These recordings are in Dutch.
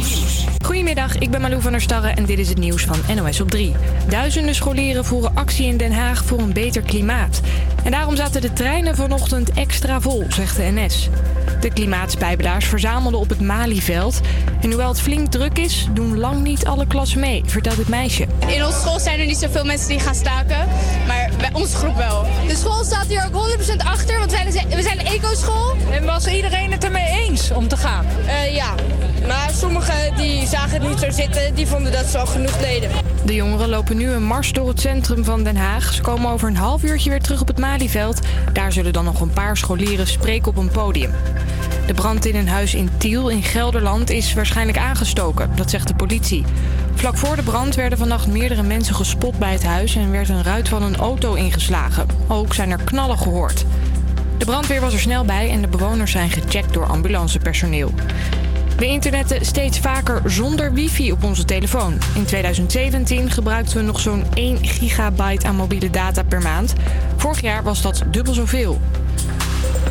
Nieuws. Goedemiddag, ik ben Malou van der Starre en dit is het nieuws van NOS op 3. Duizenden scholieren voeren actie in Den Haag voor een beter klimaat. En daarom zaten de treinen vanochtend extra vol, zegt de NS. De klimaatspijbelaars verzamelden op het Malieveld. En hoewel het flink druk is, doen lang niet alle klassen mee, vertelt het meisje. In onze school zijn er niet zoveel mensen die gaan staken, maar bij onze groep wel. De school staat hier ook 100% achter, want we zijn een, we zijn een eco-school. En was iedereen het ermee eens om te gaan? Uh, ja, maar sommigen die zagen het niet zo zitten, die vonden dat ze al genoeg deden. De jongeren lopen nu een mars door het centrum van Den Haag. Ze komen over een half uurtje weer terug op het Malieveld. Daar zullen dan nog een paar scholieren spreken op een podium. De brand in een huis in Tiel in Gelderland is waarschijnlijk aangestoken, dat zegt de politie. Vlak voor de brand werden vannacht meerdere mensen gespot bij het huis en werd een ruit van een auto ingeslagen. Ook zijn er knallen gehoord. De brandweer was er snel bij en de bewoners zijn gecheckt door ambulancepersoneel. We internetten steeds vaker zonder wifi op onze telefoon. In 2017 gebruikten we nog zo'n 1 gigabyte aan mobiele data per maand. Vorig jaar was dat dubbel zoveel.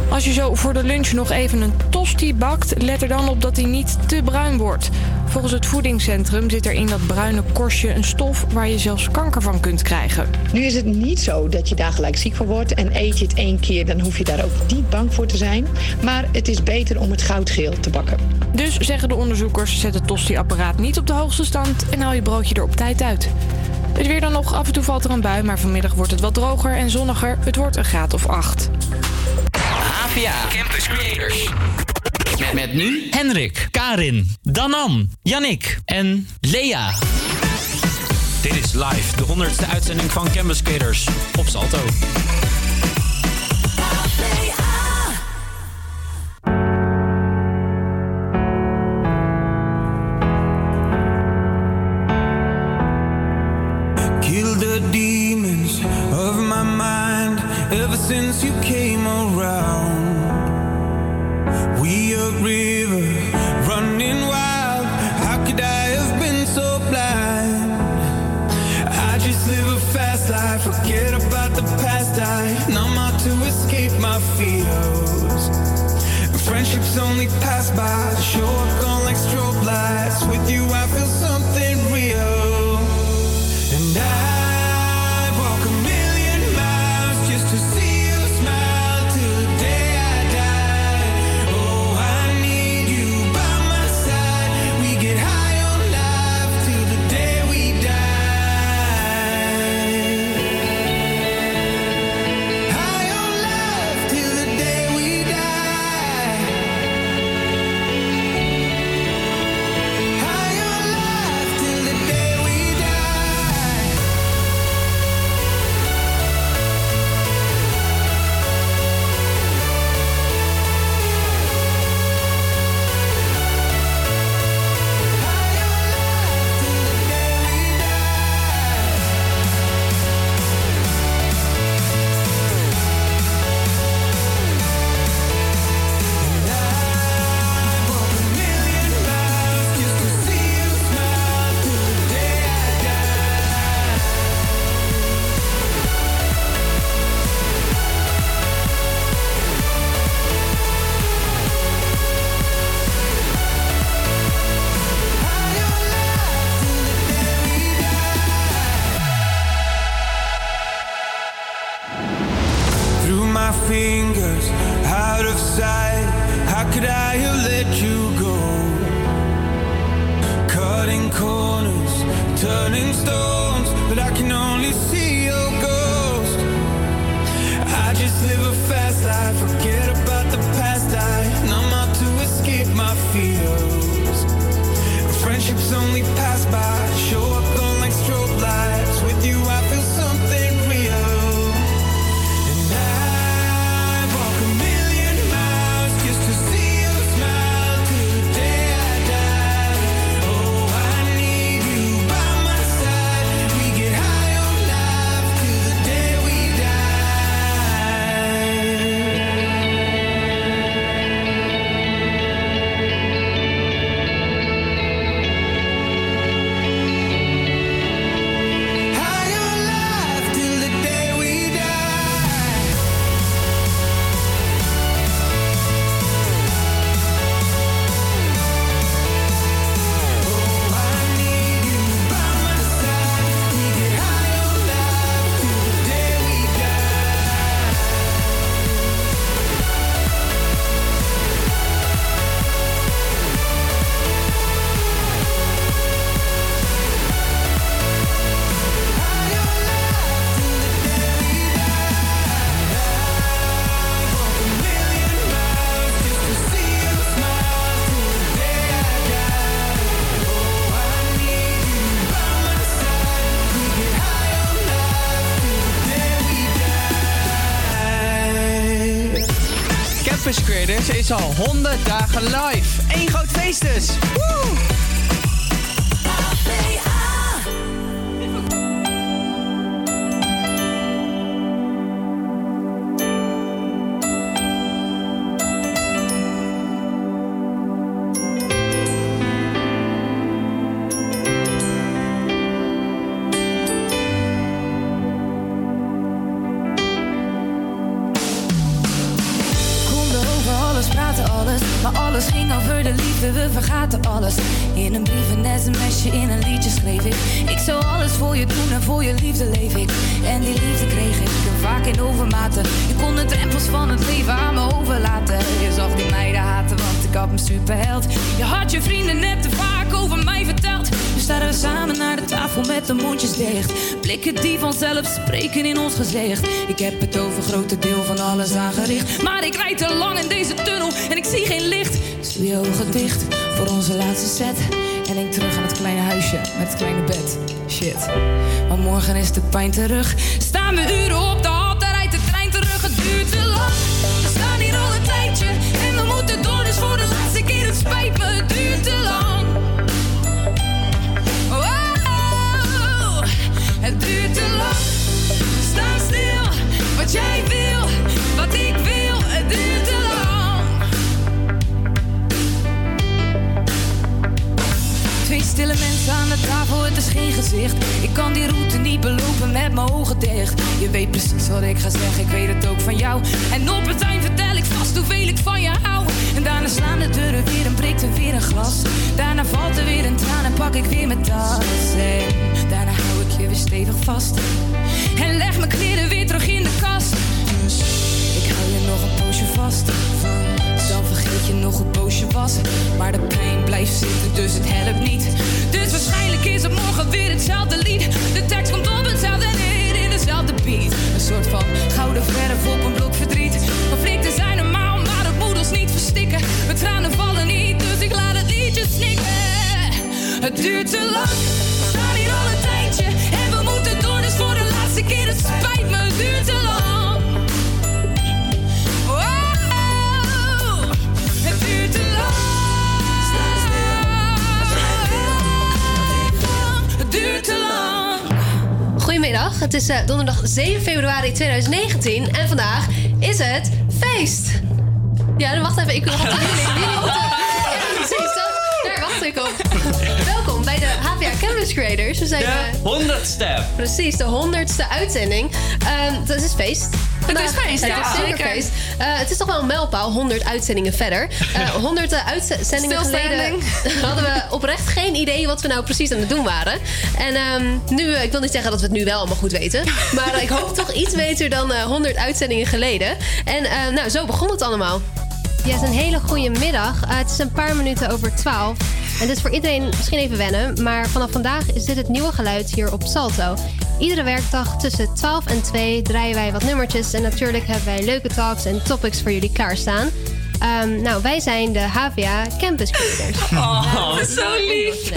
Als je zo voor de lunch nog even een tosti bakt, let er dan op dat hij niet te bruin wordt. Volgens het voedingscentrum zit er in dat bruine korstje een stof waar je zelfs kanker van kunt krijgen. Nu is het niet zo dat je daar gelijk ziek van wordt en eet je het één keer, dan hoef je daar ook niet bang voor te zijn. Maar het is beter om het goudgeel te bakken. Dus zeggen de onderzoekers, zet het tosti-apparaat niet op de hoogste stand en haal je broodje er op tijd uit. Het weer dan nog, af en toe valt er een bui, maar vanmiddag wordt het wat droger en zonniger. Het wordt een graad of 8. APA Campus Creators. Met, met nu Henrik, Karin, Danan, Yannick en Lea. Dit is live, de 100ste uitzending van Campus Creators op Salto. Kill the demons of my mind ever since you came around. Only pass by, show op het eind vertel ik vast hoeveel ik van je hou. En daarna slaan de deuren weer en breekt er weer een glas. Daarna valt er weer een traan en pak ik weer mijn tas. Daarna hou ik je weer stevig vast. En leg mijn kleren weer terug in de kast. Ik hou je nog een poosje vast. Dan vergeet je nog een poosje was. Maar de pijn blijft zitten, dus het helpt niet. Dus waarschijnlijk is het morgen weer hetzelfde lied. De tekst komt op hetzelfde neer in dezelfde beat. Een soort van gouden verf op een blok verstikken. Mijn tranen vallen niet, dus ik laat het liedje snikken. Het duurt te lang, we staan hier al een tijdje. En we moeten door, dus voor de laatste keer. Het spijt me, het duurt te lang. Het duurt te lang. Duurt te lang. Goedemiddag, het is eh, donderdag 7 februari 2019 en vandaag is het feest. Ja, dan wacht even, ik wil wat jullie. jullie moeten- Ja, precies, dat, daar wacht ik op. Welkom bij de HPA Campus Creators. We zijn eh, De honderdste. Precies, de honderdste uitzending. Ehm het is feest. Vandaag- is feest, het ja, is zeker feest. Eh, het is toch wel een mijlpaal, 100 uitzendingen verder. Eh 100 uitzendingen geleden hadden we oprecht geen idee wat we nou precies aan het doen waren. En ehm, nu, eh, ik wil niet zeggen dat we het nu wel allemaal goed weten. Maar eh, ik hoop toch iets beter dan eh 100 uitzendingen geleden. En eh, nou, zo begon het allemaal. Is een hele goede middag. Eh, het is een paar minuten over 12. En dit is voor iedereen misschien even wennen, maar vanaf vandaag is dit het nieuwe geluid hier op Salto. Iedere werkdag tussen 12 en 2 draaien wij wat nummertjes en natuurlijk hebben wij leuke talks en topics voor jullie klaarstaan. Ehm, nou, wij zijn de HVA Campus Creators. Oh, zo lief.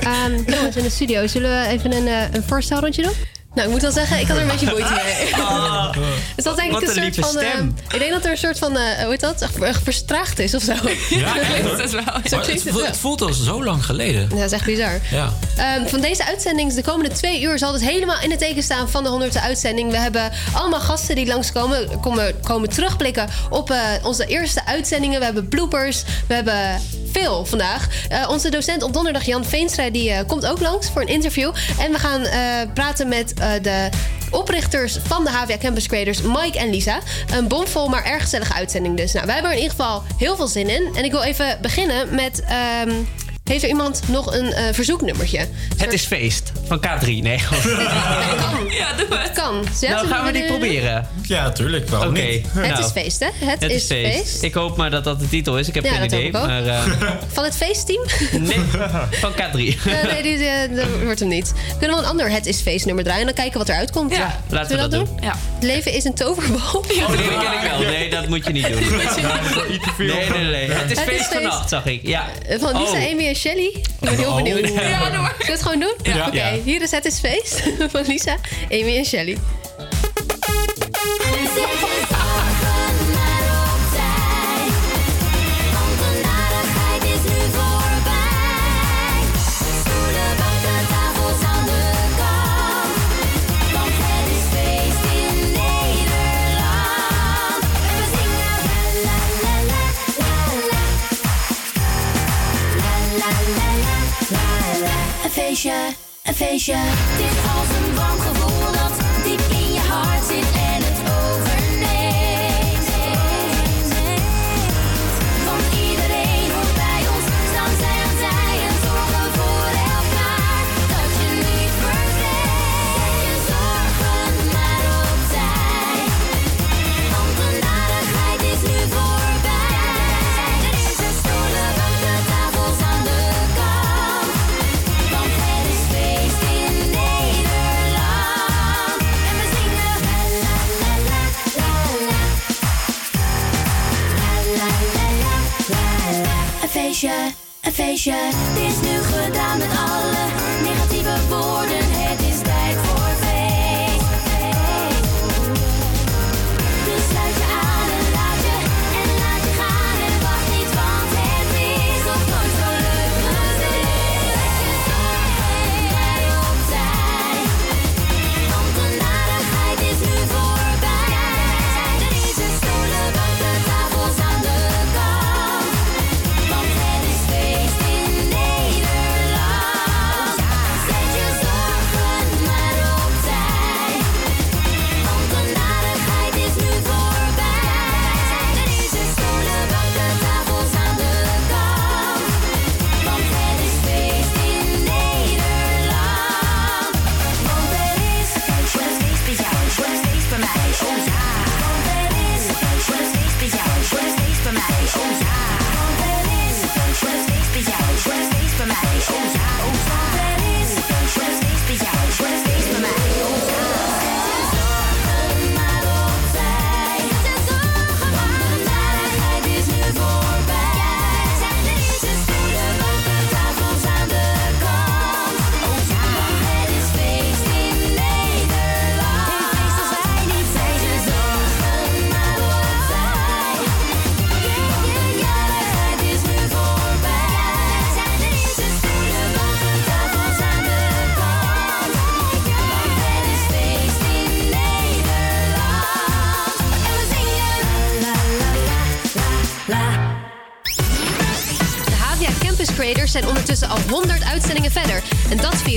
Ehm, jongens in de studio, zullen we even een, eh, een voorstelrondje doen? Nou, ik moet wel zeggen, ik had er een beetje moeite mee. Oh. Dus dat ik Wat een een soort van. eh, ik denk dat er een soort van, eh, hoe heet dat? Verstraagd is of zo. Ja, echt, dat is wel. Zo Maar klinkt het, voelt, wel. het voelt al zo lang geleden. Ja, dat is echt bizar. Ja. Ehm, van deze uitzending, de komende twee uur, zal het helemaal in het teken staan van de 100ste uitzending. We hebben allemaal gasten die langskomen, komen, komen terugblikken op eh, onze eerste uitzendingen. We hebben bloopers, we hebben veel vandaag. Eh, onze docent op donderdag, Jan Veenstra, die eh, komt ook langs voor een interview. En we gaan eh, praten met de oprichters van de HVA Campus Creators, Mike en Lisa. Een bomvol, maar erg gezellige uitzending dus. Nou, wij hebben er in ieder geval heel veel zin in. En ik wil even beginnen met... ehm, heeft er iemand nog een eh, verzoeknummertje? Het is feest van K3. Nee, gewoon. Ja, doe het. kan. Ja, nou, gaan we die proberen? Ja, natuurlijk. Waarom Oké. niet? Het nou, is feest, hè? Het, Het is feest. Ik hoop maar dat dat de titel is. Ik heb Ja, geen dat idee. hoop ik ook. Maar, eh, Van het feestteam? nee, van K3. Ja, nee, die, eh, dat wordt hem niet. Kunnen we een ander Het is feest nummer draaien en dan kijken wat eruit komt? Ja, laten we dat doen. Ja. Het leven is een toverbal. Oh, die ken ik wel. Nee, dat moet je niet doen. Nee, nee, nee. nee. Het is Het is feest vannacht, zag ik. Ja. Van Lisa, Oh. Amy en Shelly. Ik ben heel Oh. benieuwd. Ja. Doe maar. Zullen we het gewoon doen? Ja. Oké, hier is Het is feest van Lisa, Amy en Shelly. feestje, een feestje. Dit als een warm gevoel dat diep in je hart zit.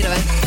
sirve.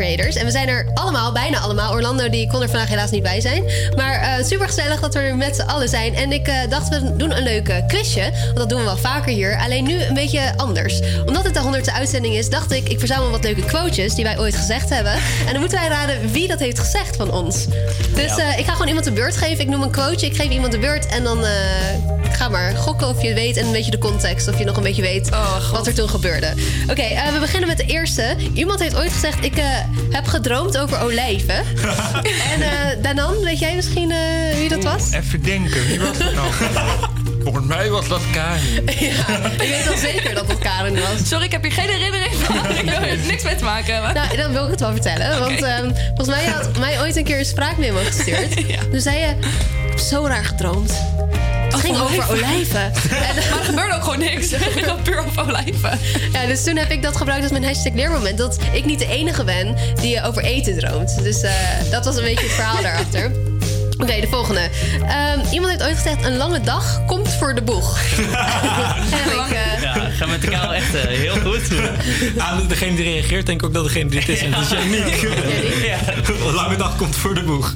Creators. En we zijn er allemaal, bijna allemaal. Orlando die kon er vandaag helaas niet bij zijn. Maar eh super gezellig dat we er met z'n allen zijn. En ik eh, dacht, we doen een leuke quizje. Want dat doen we wel vaker hier. Alleen nu een beetje anders. Omdat het de honderdste uitzending is, dacht ik... ik verzamel wat leuke quotes die wij ooit gezegd hebben. En dan moeten wij raden wie dat heeft gezegd van ons. Dus eh, ik ga gewoon iemand de beurt geven. Ik noem een quoteje, ik geef iemand de beurt. En dan eh, ga maar gokken of je weet. En een beetje de context. Of je nog een beetje weet wat er toen gebeurde. Oké, eh, we beginnen met de eerste. Iemand heeft ooit gezegd: Ik eh, heb gedroomd over olijven. en eh Danan, weet jij misschien eh, wie dat was? Even denken, wie was dat nou? Volgens mij was dat Karin. Ik weet wel zeker dat het Karen was. Sorry, ik heb hier geen herinnering van. ik wil er niks mee te maken hebben. Nou, dan wil ik het wel vertellen. Want ehm, volgens mij had mij ooit een keer een spraakmemo gestuurd. Toen zei je: Ik heb zo raar gedroomd. Het ging over olijven. En, maar er gebeurde ook gewoon niks. Het ging puur over olijven. Ja, dus toen heb ik dat gebruikt als mijn hashtag leermoment. Dat ik niet de enige ben die over eten droomt. Dus eh, dat was een beetje het verhaal daarachter. Oké, de volgende. Ehm, iemand heeft ooit gezegd: een lange dag komt voor de boeg. en ik, eh, Ja, ga met de kaal echt eh, heel goed. Aan degene die reageert, denk ik ook dat degene die het is. En dat is Janiek. Een lange dag komt voor de boeg.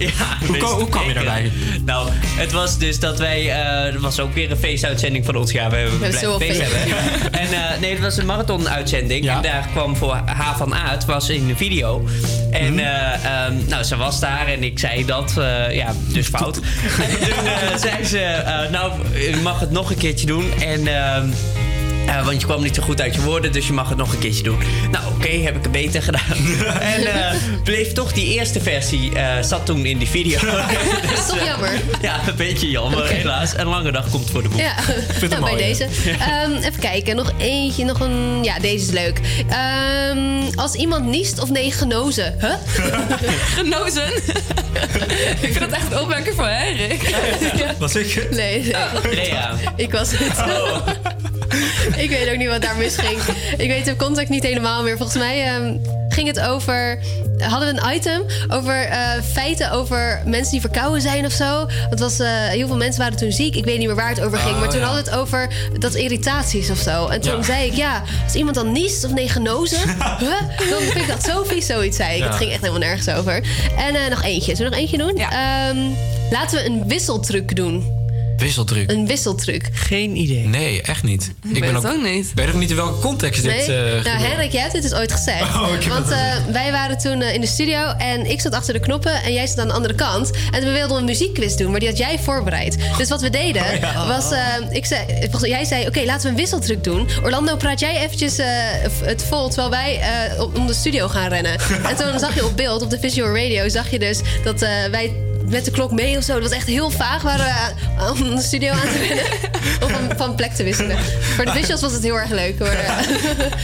hoe, kwam, hoe kwam je daarbij? Nou, het was dus dat wij... eh er was ook weer een feestuitzending van ons. Ja, we hebben blijven zo feest feest. hebben. En eh, nee, het was een marathon-uitzending. En daar kwam voor H van A. Het was in de video. En eh, ehm, nou, ze was daar en ik zei dat. eh, ja, dus fout. en toen eh, zei ze... eh, nou, je mag het nog een keertje doen. En... eh, want je kwam niet zo goed uit je woorden, dus je mag het nog een keertje doen. Nou, oké, heb ik het beter gedaan. en eh, bleef toch die eerste versie, eh, zat toen in die video. dat is toch jammer. Ja, een beetje jammer, helaas. Een lange dag komt voor de boeg. Ja, het nou, bij mooi, hè? deze. Ehm, even kijken, nog eentje, nog een... Ja, deze is leuk. Ehm, als iemand niest of nee, genozen. Huh? Genozen? ik vind dat echt een opmerking van Henrik. Was ik? Nee, nee. Lea. Ik was het. ik weet ook niet wat daar misging. Ik weet de contact niet helemaal meer. Volgens mij ehm, ging het over... Hadden we een item over eh, feiten over mensen die verkouden zijn of zo. Het was, eh, heel veel mensen waren toen ziek. Ik weet niet meer waar het over ging. Oh, maar toen ja. hadden we het over dat irritaties of zo. En toen Ja. zei ik, ja, als iemand dan niest of nee, genozen... huh? Dan vind ik dat zo vies, zoiets zei ik. Ja. Het ging echt helemaal nergens over. En eh, nog eentje. Zullen we nog eentje doen? Ehm, laten we een wisseltruc doen. Een wisseltruc. Geen idee. Nee, echt niet. Ik weet het ook niet. Ik weet ook niet in welke context dit... Nee? eh, nou, gebeurt. Henrik, jij hebt dit dus ooit gezegd. Oh, Want eh, wij waren toen eh, in de studio en ik zat achter de knoppen en jij zat aan de andere kant. En we wilden een muziekquiz doen, maar die had jij voorbereid. Dus wat we deden Oh, was, eh, ik zei, volgens- jij zei, oké, laten we een wisseltruc doen. Orlando, praat jij eventjes eh, het vol terwijl wij eh, op- om de studio gaan rennen. en toen zag je op beeld, op de visual radio, zag je dus dat eh, wij met de klok mee of zo. Dat was echt heel vaag. Waren we aan- om de studio aan te rennen. of van, van plek te wisselen. Voor de visuals was het heel erg leuk hoor.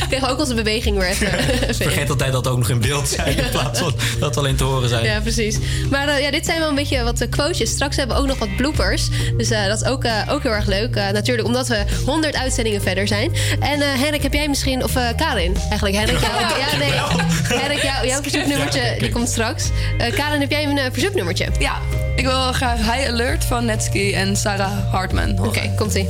Kregen we ook onze beweging weer even. Ik vergeet altijd dat ook nog in beeld zijn in plaats van dat we alleen te horen zijn. Ja, precies. Maar eh, ja, dit zijn wel een beetje wat eh, quotejes. Straks hebben we ook nog wat bloopers. Dus eh, dat is ook, eh, ook heel erg leuk. Eh, natuurlijk omdat we 100 uitzendingen verder zijn. En eh Henrik, heb jij misschien... Of eh, Karin, eigenlijk. Henrik, jou, ja, nee. Henrik, jou, jouw verzoeknummertje die komt straks. Eh, Karin, heb jij een eh, verzoeknummertje? Ja, ik wil graag High Alert van Netsky en Sarah Hartman horen. Oké, komt-ie.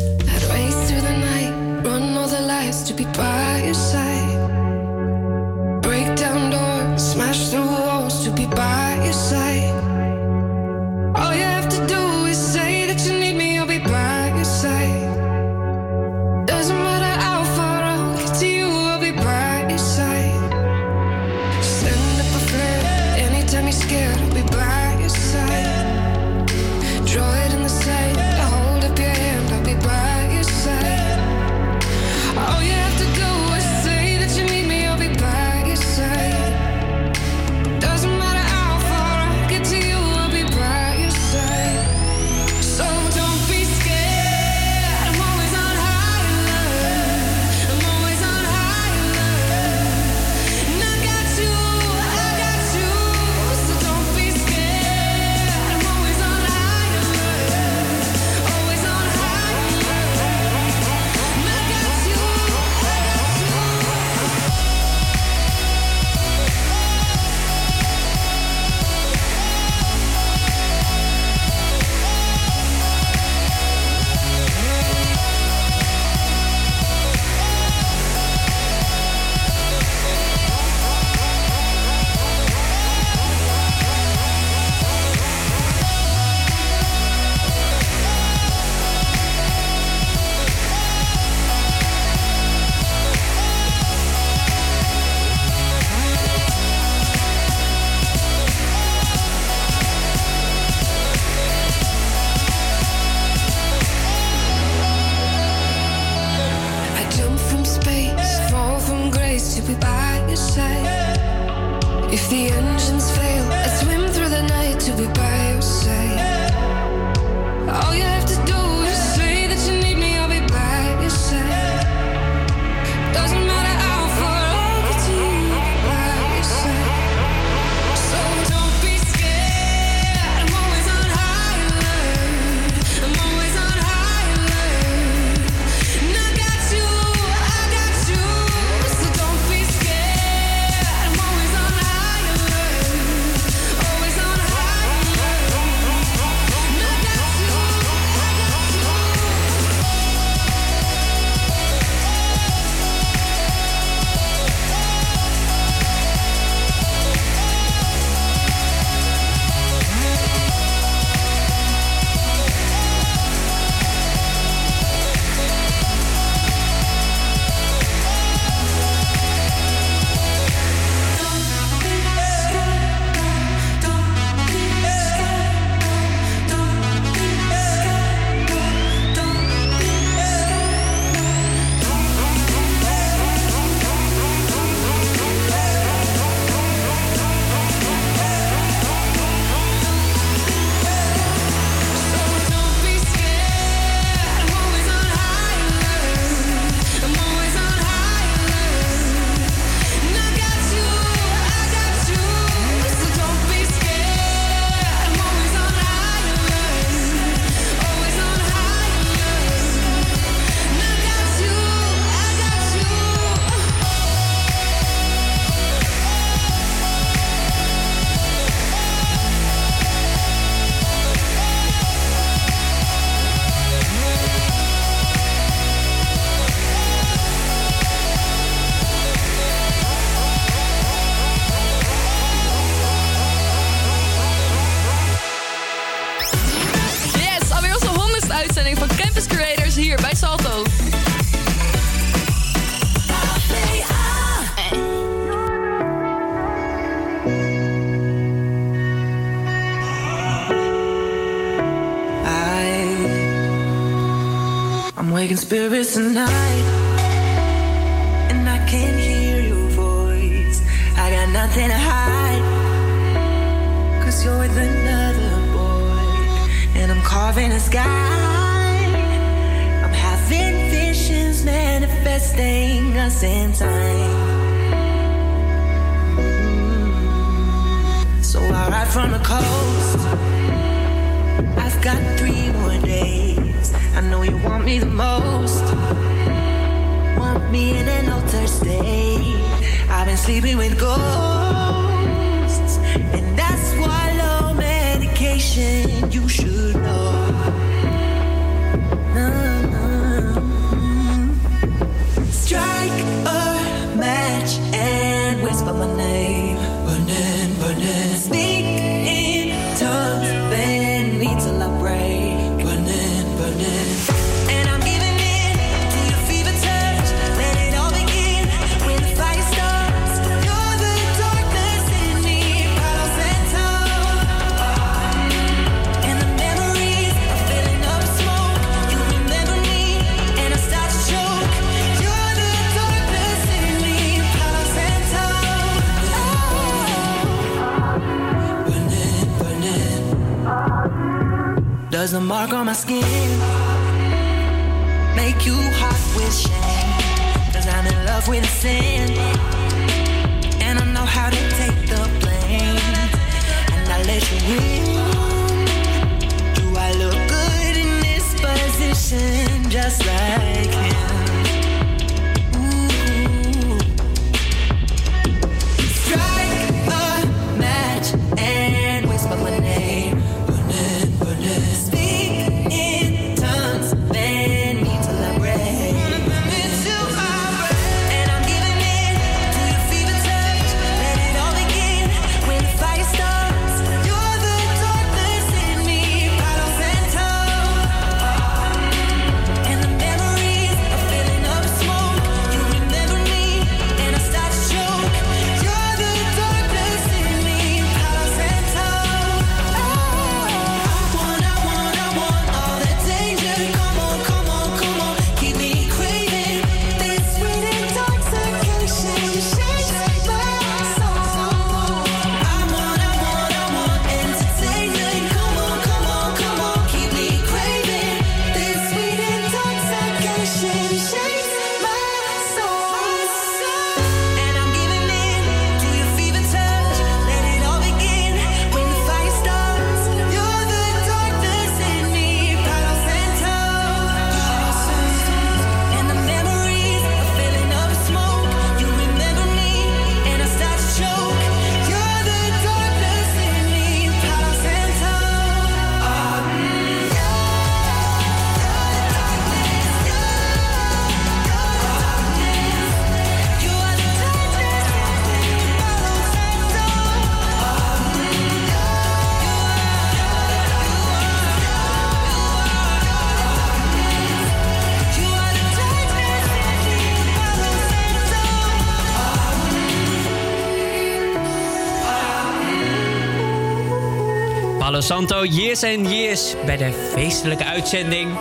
Santo, Years and Years bij de feestelijke uitzending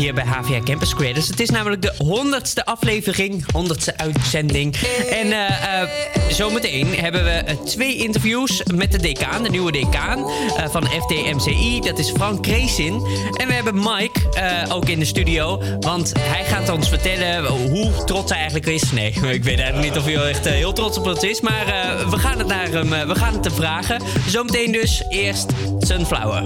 hier bij HVA Campus Creators. Het is namelijk de honderdste aflevering, honderdste uitzending. En eh, eh, zometeen hebben we eh, twee interviews met de decaan, de nieuwe decaan van FDMCI. Dat is Frank Kreesin. En we hebben Mike eh, ook in de studio, want hij gaat ons vertellen hoe trots hij eigenlijk is. Nee, ik weet eigenlijk niet of hij echt eh, heel trots op ons is, maar eh, we gaan het naar hem, we gaan het hem vragen. Zometeen dus eerst Sunflower.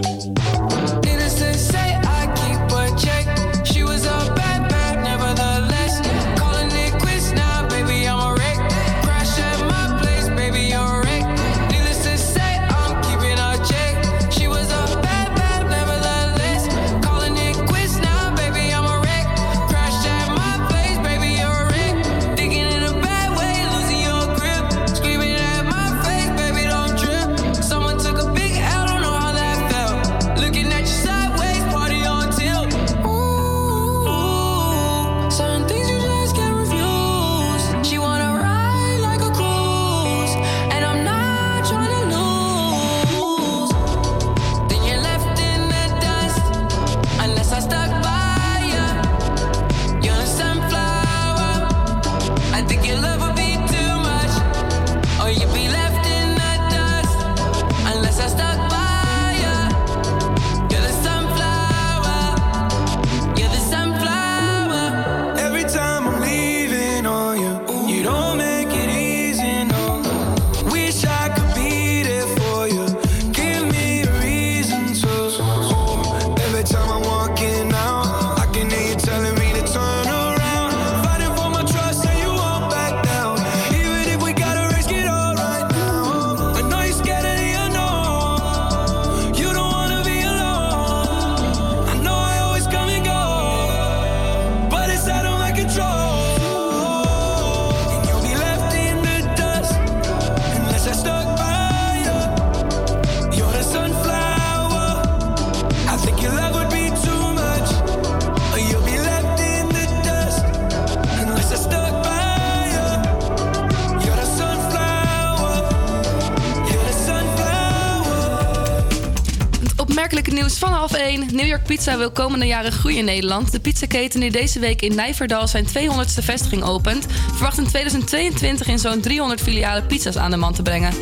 Pizza wil komende jaren groeien in Nederland. De pizzaketen die deze week in Nijverdal zijn 200ste vestiging opent... verwacht in 2022 in zo'n 300 filialen pizza's aan de man te brengen.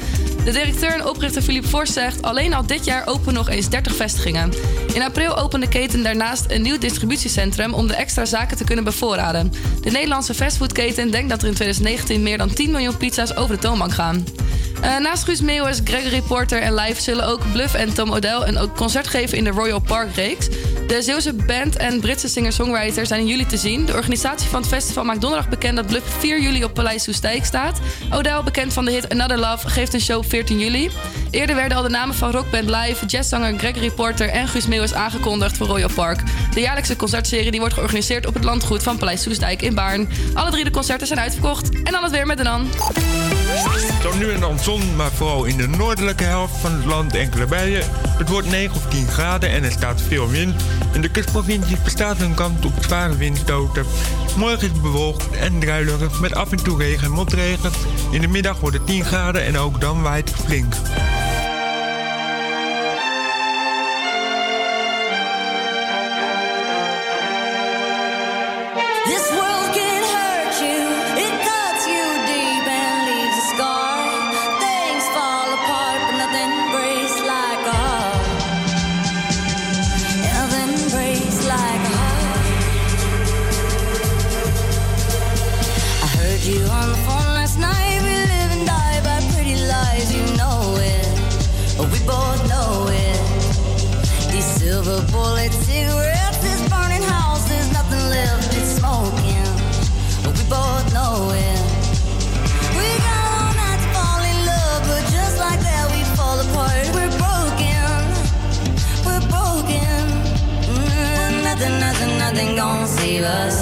De directeur en oprichter Philippe Forst zegt... alleen al dit jaar openen nog eens 30 vestigingen. In april opende de keten daarnaast een nieuw distributiecentrum... om de extra zaken te kunnen bevoorraden. De Nederlandse fastfoodketen denkt dat er in 2019 meer dan 10 miljoen pizza's over de toonbank gaan. Eh, naast Guus Meeuwis, Gregory Porter en Live zullen ook Bluff en Tom O'Dell een concert geven in de Royal Park reeks. De Zeeuwse band en Britse singer-songwriter zijn in juli te zien. De organisatie van het festival maakt donderdag bekend dat Bluff 4 juli op Paleis Soestdijk staat. O'Dell, bekend van de hit Another Love, geeft een show 14 juli. Eerder werden al de namen van rockband Live, jazzzanger Gregory Porter en Guus Meeuwis aangekondigd voor Royal Park. De jaarlijkse concertserie die wordt georganiseerd op het landgoed van Paleis Soestdijk in Baarn. Alle drie de concerten zijn uitverkocht. En dan het weer met de dan. Zo nu en dan zon, maar vooral in de noordelijke helft van het land enkele bijen. Het wordt 9 of 10 graden en er staat veel wind. In de kustprovincies bestaat een kans op zware windstoten. Morgen is het bewolkt en druilerig met af en toe regen en motregen. In de middag wordt het 10 graden en ook dan waait het flink. us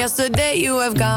yesterday you have gone.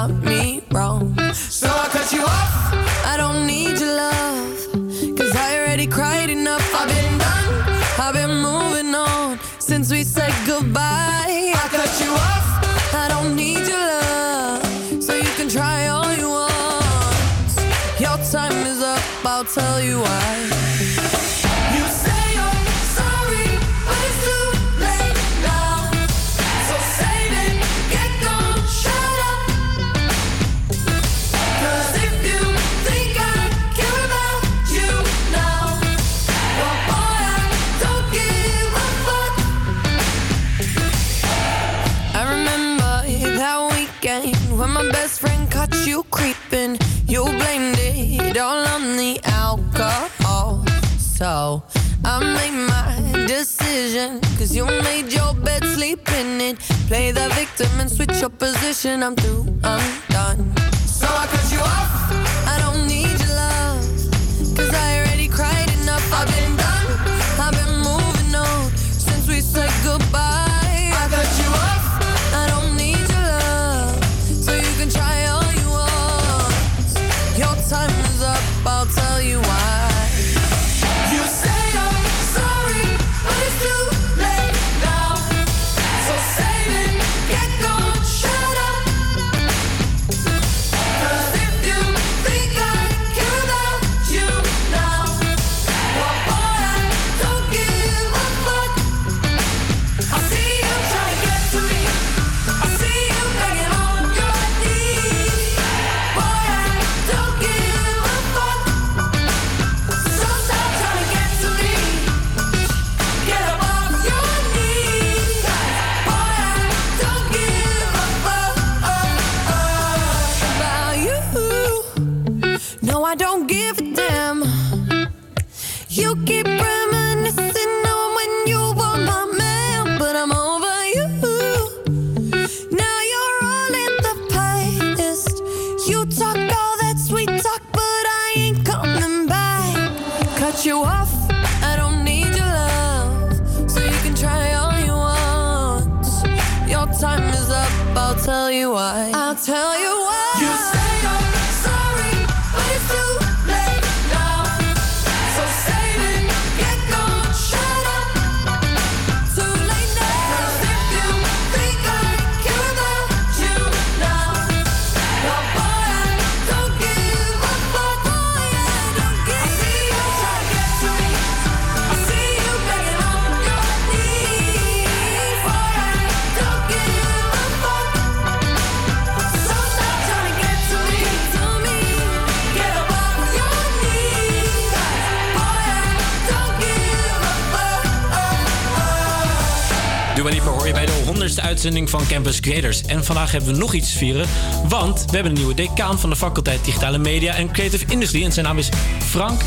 Uitzending van Campus Creators. En vandaag hebben we nog iets te vieren, want we hebben een nieuwe decaan van de faculteit Digitale Media en Creative Industry. En zijn naam is Frank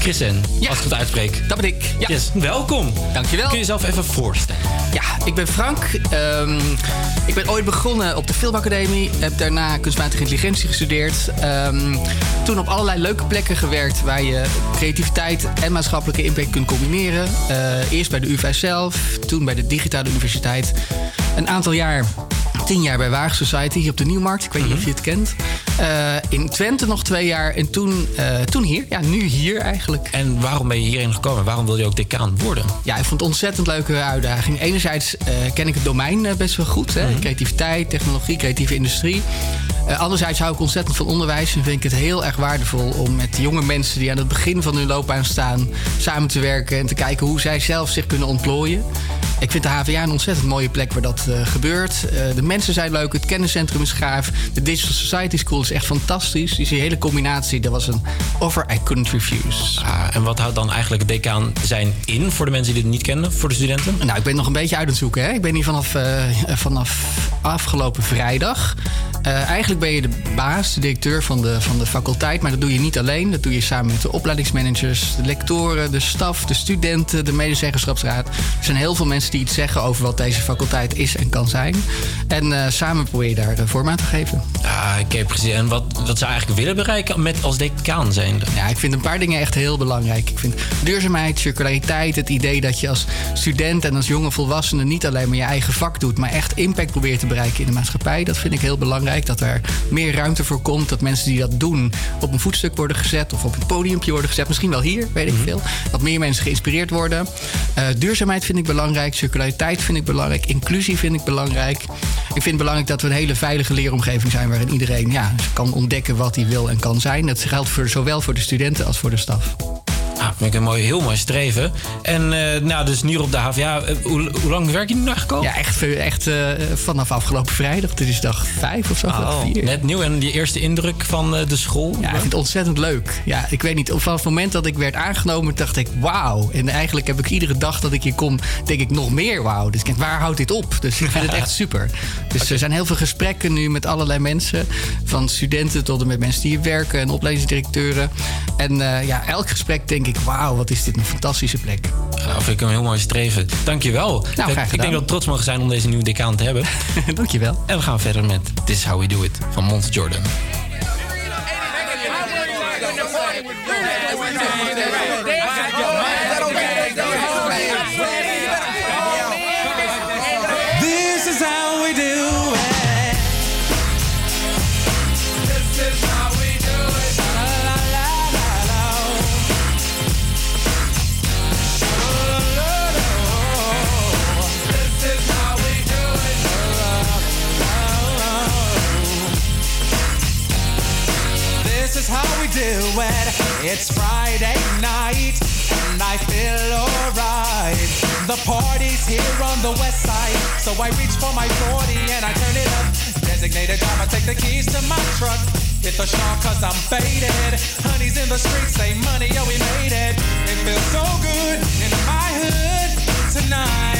Christen, als ik het uitspreek. Dat ben ik. Ja. Yes, welkom. Dankjewel. Kun je jezelf even voorstellen? Ja, ik ben Frank. Ehm, ik ben ooit begonnen op de Filmacademie. Heb daarna kunstmatige intelligentie gestudeerd. Ehm, toen op allerlei leuke plekken gewerkt waar je creativiteit en maatschappelijke impact kunt combineren. Eh, eerst bij de UvA zelf, toen bij de Digitale Universiteit. Een aantal jaar, tien jaar bij Waag Society hier op de Nieuwmarkt. Ik weet niet of je het kent. Eh, in Twente nog twee jaar en toen, eh, toen hier. Ja, nu hier eigenlijk. En waarom ben je hierheen gekomen? Waarom wil je ook decaan worden? Ja, ik vond het ontzettend leuke uitdaging. Enerzijds eh, ken ik het domein best wel goed. Hè? Creativiteit, technologie, creatieve industrie. Anderzijds hou ik ontzettend van onderwijs en vind ik het heel erg waardevol om met jonge mensen die aan het begin van hun loopbaan staan, samen te werken en te kijken hoe zij zelf zich kunnen ontplooien. Ik vind de HVA een ontzettend mooie plek waar dat eh, gebeurt. Eh, de mensen zijn leuk, het kenniscentrum is gaaf. De Digital Society School is echt fantastisch. Dus die hele combinatie, dat was een offer I couldn't refuse. Ah, en wat houdt dan eigenlijk decaan zijn in voor de mensen die dit niet kennen, voor de studenten? Nou, ik ben nog een beetje uit het zoeken. Hè? Ik ben hier vanaf, eh, vanaf afgelopen vrijdag. Eigenlijk ben je de baas, de directeur van de, van de faculteit. Maar dat doe je niet alleen. Dat doe je samen met de opleidingsmanagers, de lectoren, de staf, de studenten, de medezeggenschapsraad. Er zijn heel veel mensen die iets zeggen over wat deze faculteit is en kan zijn. En eh, samen probeer je daar eh, vorm aan te geven. Ah, oké, precies. En wat, wat zou eigenlijk willen bereiken met als decaan zijnde? Ja, ik vind een paar dingen echt heel belangrijk. Ik vind duurzaamheid, circulariteit, het idee dat je als student en als jonge volwassene niet alleen maar je eigen vak doet, maar echt impact probeert te bereiken in de maatschappij. Dat vind ik heel belangrijk. Dat er meer ruimte voor komt. Dat mensen die dat doen op een voetstuk worden gezet of op een podiumpje worden gezet. Misschien wel hier, weet ik veel. Dat meer mensen geïnspireerd worden. Eh, duurzaamheid vind ik belangrijk. Circulariteit vind ik belangrijk. Inclusie vind ik belangrijk. Ik vind het belangrijk dat we een hele veilige leeromgeving zijn waarin iedereen ja, kan ontdekken wat hij wil en kan zijn. Dat geldt voor, zowel voor de studenten als voor de staf. Ah, vind ik een mooi, heel mooi streven. En eh, nou, dus nu op de HVA. eh, hoe, hoe lang werk je nu nog gekomen? Ja, echt, echt eh, vanaf afgelopen vrijdag. Dit is dag vijf of zo. Oh, vier. net nieuw. En die eerste indruk van de school? Ja, ik vind het ontzettend leuk. Ja, ik weet niet, vanaf het moment dat ik werd aangenomen, dacht ik wauw. En eigenlijk heb ik iedere dag dat ik hier kom, denk ik nog meer wauw. Dus ik denk, waar houdt dit op? Dus ik vind het echt super. Dus er zijn heel veel gesprekken nu met allerlei mensen. Van studenten tot en met mensen die hier werken en opleidingsdirecteuren. En ja, elk gesprek denk ik, wauw, wat is dit een fantastische plek. Nou, vind ik een heel mooi streven. Dankjewel. Nou, graag ik, ik denk dat we trots mogen zijn om deze nieuwe decaan te hebben. Dankjewel. En we gaan verder met This is How We Do It van Mons Jordan. This is how we do it. It's Friday night and I feel alright. The party's here on the west side, so I reach for my 40 and I turn it up. Designated driver, take the keys to my truck. Hit the shawl cause I'm faded. Honey's in the streets, say money, yo, we made it. It feels so good in my hood tonight.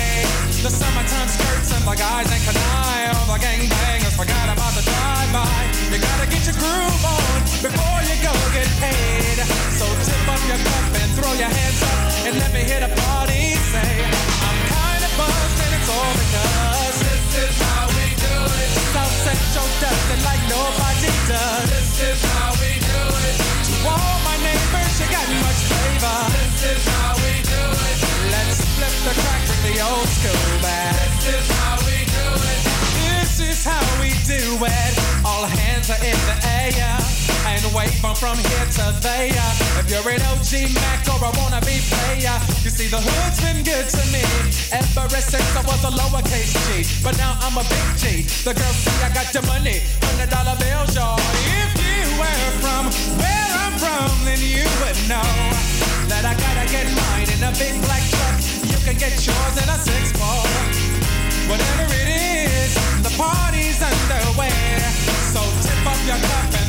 The summertime skirts and the guys ain't canine. All the gangbangers forgot about the drive-by. You gotta get your groove on before you go get paid. So tip up your cup and throw your hands up and let me hear the party say, I'm kinda buzzed and it's all because this is how we do it. South Central does it like nobody does. This is how we do it. To all my neighbors, you got much flavor. This is how we do it. Let's flip the crack old school band. This is how we do it. This is how we do it. All hands are in the air. And wave from from here to there. If you're an OG Mac or a wannabe player, you see the hood's been good to me. Ever since I was a lowercase G, but now I'm a big G. The girls see I got your money, hundred dollar bills, y'all. If you were from where I'm from, then you would know that I gotta get mine in a big black truck. Get yours in a six four. Whatever it is, the party's underway. So tip up your cup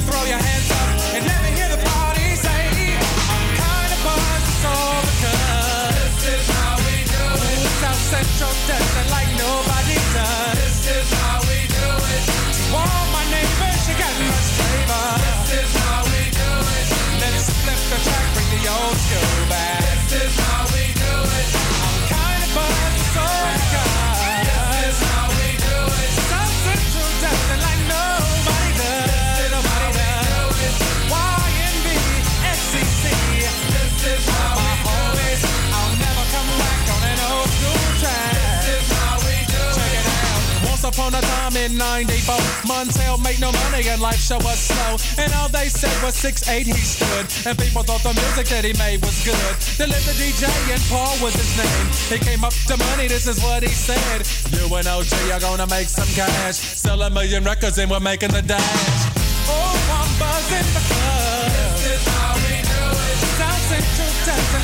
I'm in 94. Montel make no money and life show was slow. And all they said was 6'8 he stood. And people thought the music that he made was good. Then the DJ and Paul was his name. He came up to money, this is what he said. You and OG are gonna make some cash. Sell a million records and we're making the dash. Oh, I'm buzzing because this is how we do it. Dancing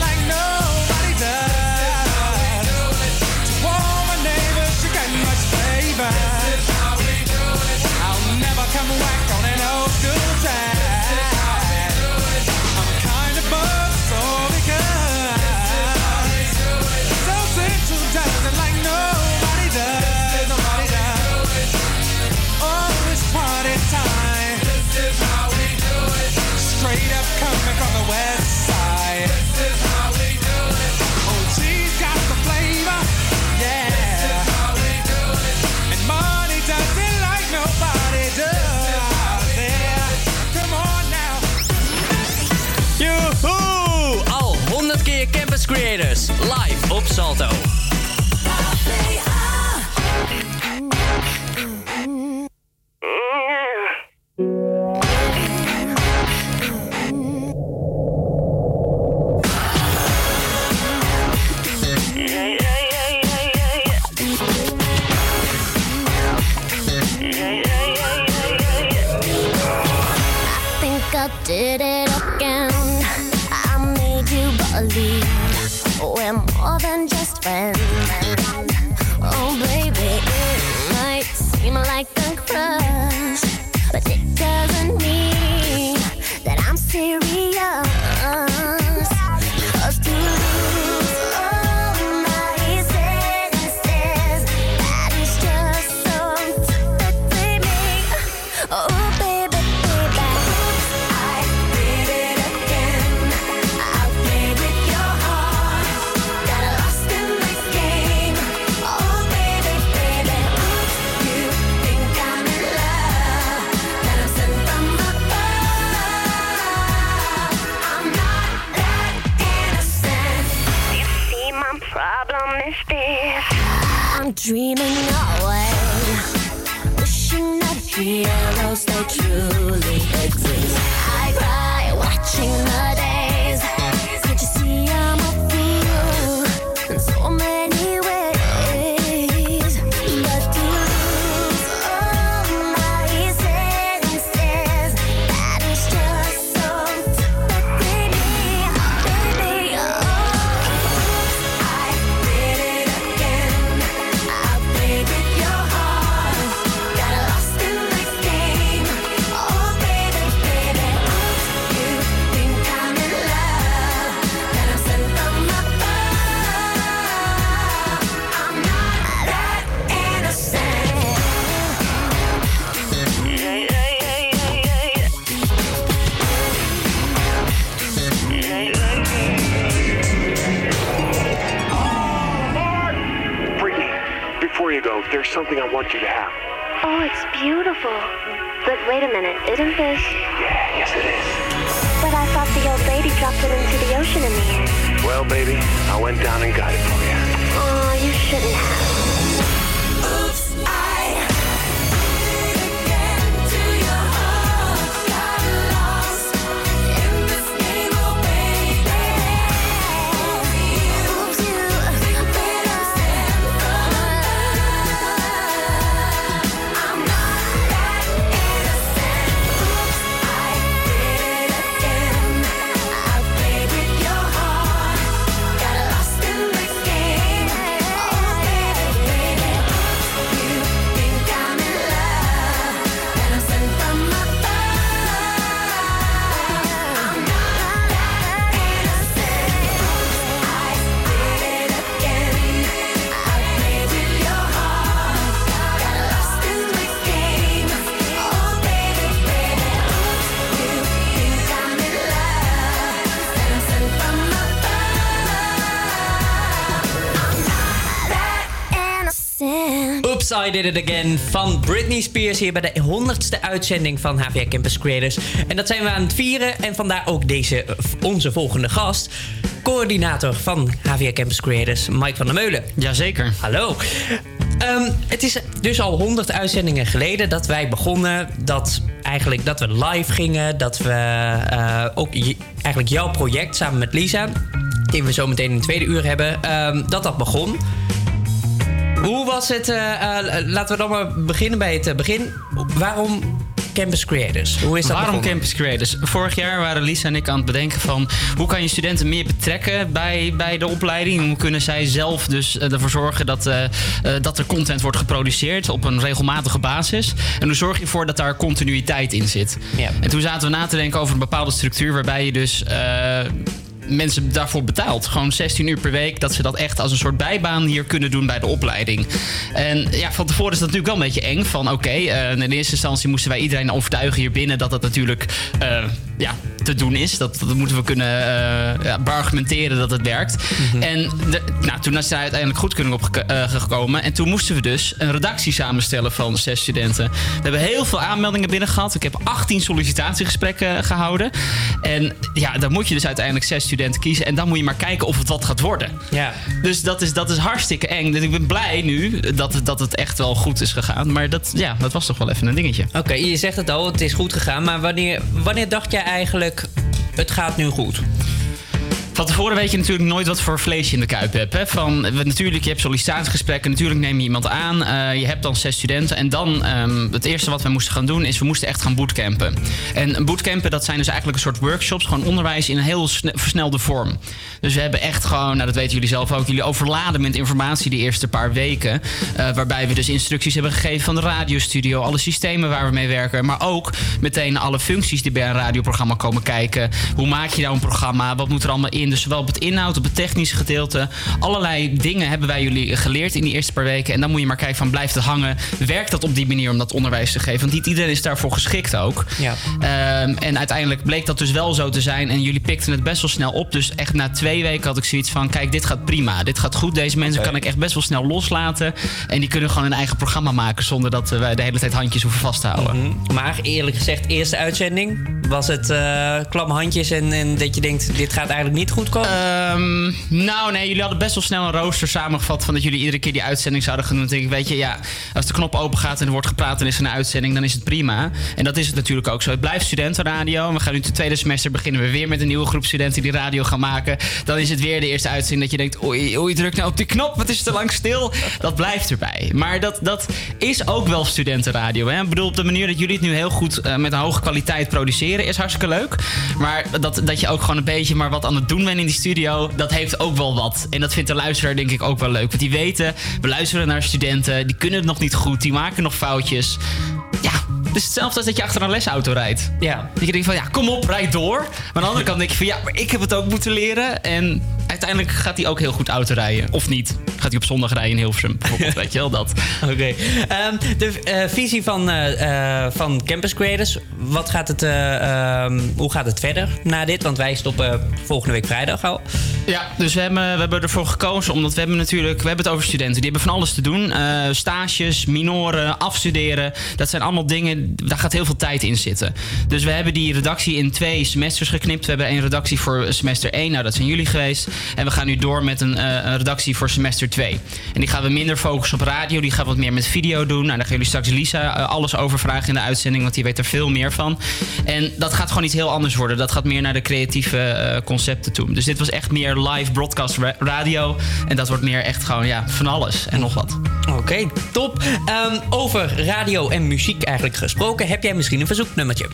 like nobody does. I'm a whack creators live op Salto. I Did It Again van Britney Spears hier bij de 100ste uitzending van HVA Campus Creators. En dat zijn we aan het vieren en vandaar ook deze, onze volgende gast. Coördinator van HVA Campus Creators, Mike van der Meulen. Jazeker. Hallo. Ehm, het is dus al 100 uitzendingen geleden dat wij begonnen. Dat eigenlijk dat we live gingen. Dat we eh, ook eigenlijk jouw project samen met Lisa, die we zo meteen in het tweede uur hebben, ehm, dat dat begon. Hoe was het? eh, eh, laten we dan maar beginnen bij het eh, begin. Waarom Campus Creators? Hoe is dat Waarom begonnen? Campus Creators? Vorig jaar waren Lisa en ik aan het bedenken van... hoe kan je studenten meer betrekken bij, bij de opleiding? Hoe kunnen zij zelf dus ervoor zorgen dat, dat er content wordt geproduceerd... op een regelmatige basis? En hoe zorg je ervoor dat daar continuïteit in zit? En toen zaten we na te denken over een bepaalde structuur... waarbij je dus... mensen daarvoor betaalt. Gewoon 16 uur per week. Dat ze dat echt als een soort bijbaan hier kunnen doen bij de opleiding. En ja, van tevoren is dat natuurlijk wel een beetje eng. Van oké, eh, in eerste instantie moesten wij iedereen overtuigen hier binnen dat dat natuurlijk eh, ja, te doen is. Dat, dat moeten we kunnen eh ja, beargumenteren dat het werkt. En de, nou, toen is daar uiteindelijk goedkeuring op geko- eh, gekomen. En toen moesten we dus een redactie samenstellen van zes studenten. We hebben heel veel aanmeldingen binnen gehad. Ik heb 18 sollicitatiegesprekken gehouden. En ja, dan moet je dus uiteindelijk zes studenten kiezen. En dan moet je maar kijken of het wat gaat worden. Ja. Dus dat is, dat is hartstikke eng. Dus ik ben blij nu dat, het- dat het echt wel goed is gegaan. Maar dat, ja, dat was toch wel even een dingetje. Oké, je zegt het al, het is goed gegaan. Maar wanneer, wanneer dacht jij eigenlijk, het gaat nu goed? Van tevoren weet je natuurlijk nooit wat voor vlees je in de kuip hebt. Hè? Van, natuurlijk, je hebt sollicitatiegesprekken, natuurlijk neem je iemand aan. eh, je hebt dan zes studenten. En dan, ehm, het eerste wat we moesten gaan doen, is we moesten echt gaan bootcampen. En bootcampen, dat zijn dus eigenlijk een soort workshops. Gewoon onderwijs in een heel sne- versnelde vorm. Dus we hebben echt gewoon, nou dat weten jullie zelf ook, jullie overladen met informatie die eerste paar weken. eh, waarbij we dus instructies hebben gegeven van de radiostudio, alle systemen waar we mee werken. Maar ook meteen alle functies die bij een radioprogramma komen kijken. Hoe maak je nou een programma? Wat moet er allemaal in? Dus zowel op het inhoud, op het technische gedeelte. Allerlei dingen hebben wij jullie geleerd in die eerste paar weken. En dan moet je maar kijken van blijft het hangen? Werkt dat op die manier om dat onderwijs te geven? Want niet iedereen is daarvoor geschikt ook. Ja. Ehm, en uiteindelijk bleek dat dus wel zo te zijn. En jullie pikten het best wel snel op. Dus echt na twee weken had ik zoiets van: kijk, dit gaat prima. Dit gaat goed. Deze mensen kan ik echt best wel snel loslaten. En die kunnen gewoon een eigen programma maken zonder dat wij de hele tijd handjes hoeven vast te houden. Mhm. Maar eerlijk gezegd, eerste uitzending, was het eh klam handjes en, en dat je denkt, dit gaat eigenlijk niet goed komen? Ehm, nou, nee, jullie hadden best wel snel een rooster samengevat van dat jullie iedere keer die uitzending zouden gaan doen. Dan ik, weet je, ja, als de knop open gaat en er wordt gepraat en is er een uitzending, dan is het prima. En dat is het natuurlijk ook zo. Het blijft studentenradio. En we gaan nu het tweede semester beginnen we weer met een nieuwe groep studenten die radio gaan maken. Dan is het weer de eerste uitzending dat je denkt, oei, oei, druk nou op die knop, wat is te lang stil? Dat blijft erbij. Maar dat, dat is ook wel studentenradio. Hè? Ik bedoel, op de manier dat jullie het nu heel goed eh, met een hoge kwaliteit produceren, is hartstikke leuk. Maar dat, dat je ook gewoon een beetje maar wat aan het doen bent in die studio, dat heeft ook wel wat. En dat vindt de luisteraar denk ik ook wel leuk. Want die weten, we luisteren naar studenten, die kunnen het nog niet goed, die maken nog foutjes. Ja, het is hetzelfde als dat je achter een lesauto rijdt. Ja. Dat je denkt van, ja, kom op, rijd door. Maar aan de andere kant denk je van, ja, maar ik heb het ook moeten leren. En uiteindelijk gaat hij ook heel goed auto rijden. Of niet. Gaat hij op zondag rijden in Hilversum, bijvoorbeeld. weet je wel, dat. Oké. Ehm, de eh, visie van, eh, eh, van Campus Creators. Wat gaat het, eh, ehm, hoe gaat het verder na dit? Want wij stoppen volgende week vrijdag al. Ja, dus we hebben, we hebben ervoor gekozen, omdat we hebben natuurlijk, we hebben het over studenten. Die hebben van alles te doen. Eh, stages, minoren, afstuderen. Dat zijn allemaal dingen, daar gaat heel veel tijd in zitten. Dus we hebben die redactie in twee semesters geknipt. We hebben één redactie voor semester 1, nou dat zijn jullie geweest. En we gaan nu door met een, eh, een redactie voor semester 2. En die gaan we minder focussen op radio, die gaan wat meer met video doen. Nou, daar gaan jullie straks Lisa eh, alles over vragen in de uitzending, want die weet er veel meer van. En dat gaat gewoon iets heel anders worden. Dat gaat meer naar de creatieve eh, concepten toe. Dus dit was echt meer live broadcast ra- radio. En dat wordt meer echt gewoon ja, van alles en nog wat. Oké, top. Ehm, over radio en muziek eigenlijk gesproken. Heb jij misschien een verzoeknummertje?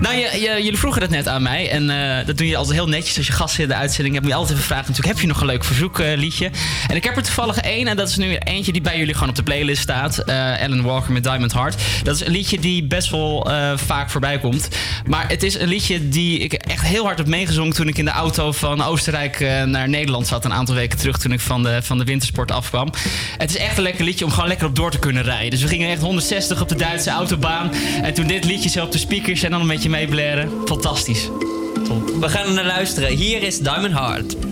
Nou, je, je- jullie vroegen het net aan mij. En dat doe je altijd heel netjes als je gasten in de uitzending hebt. Moet je altijd even vragen natuurlijk, heb je nog een leuk verzoekliedje? en ik heb er toevallig één. En dat is nu eentje die bij jullie gewoon op de playlist staat. Eh Alan Walker met Diamond Heart. Dat is een liedje die best wel eh, vaak voorbij komt. Maar het is een liedje die ik echt heel hard heb meegezongen... toen ik in de auto van Oostenrijk eh, naar Nederland zat. Een aantal weken terug toen ik van de, van de wintersport afkwam. Het is echt een lekker liedje om gewoon lekker op door te kunnen rijden. Dus we gingen echt 160 op de Duitse autobaan. En toen dit liedje zo op de speakers en dan een beetje meeblaren. Fantastisch. We gaan er naar luisteren. Hier is Diamond Heart.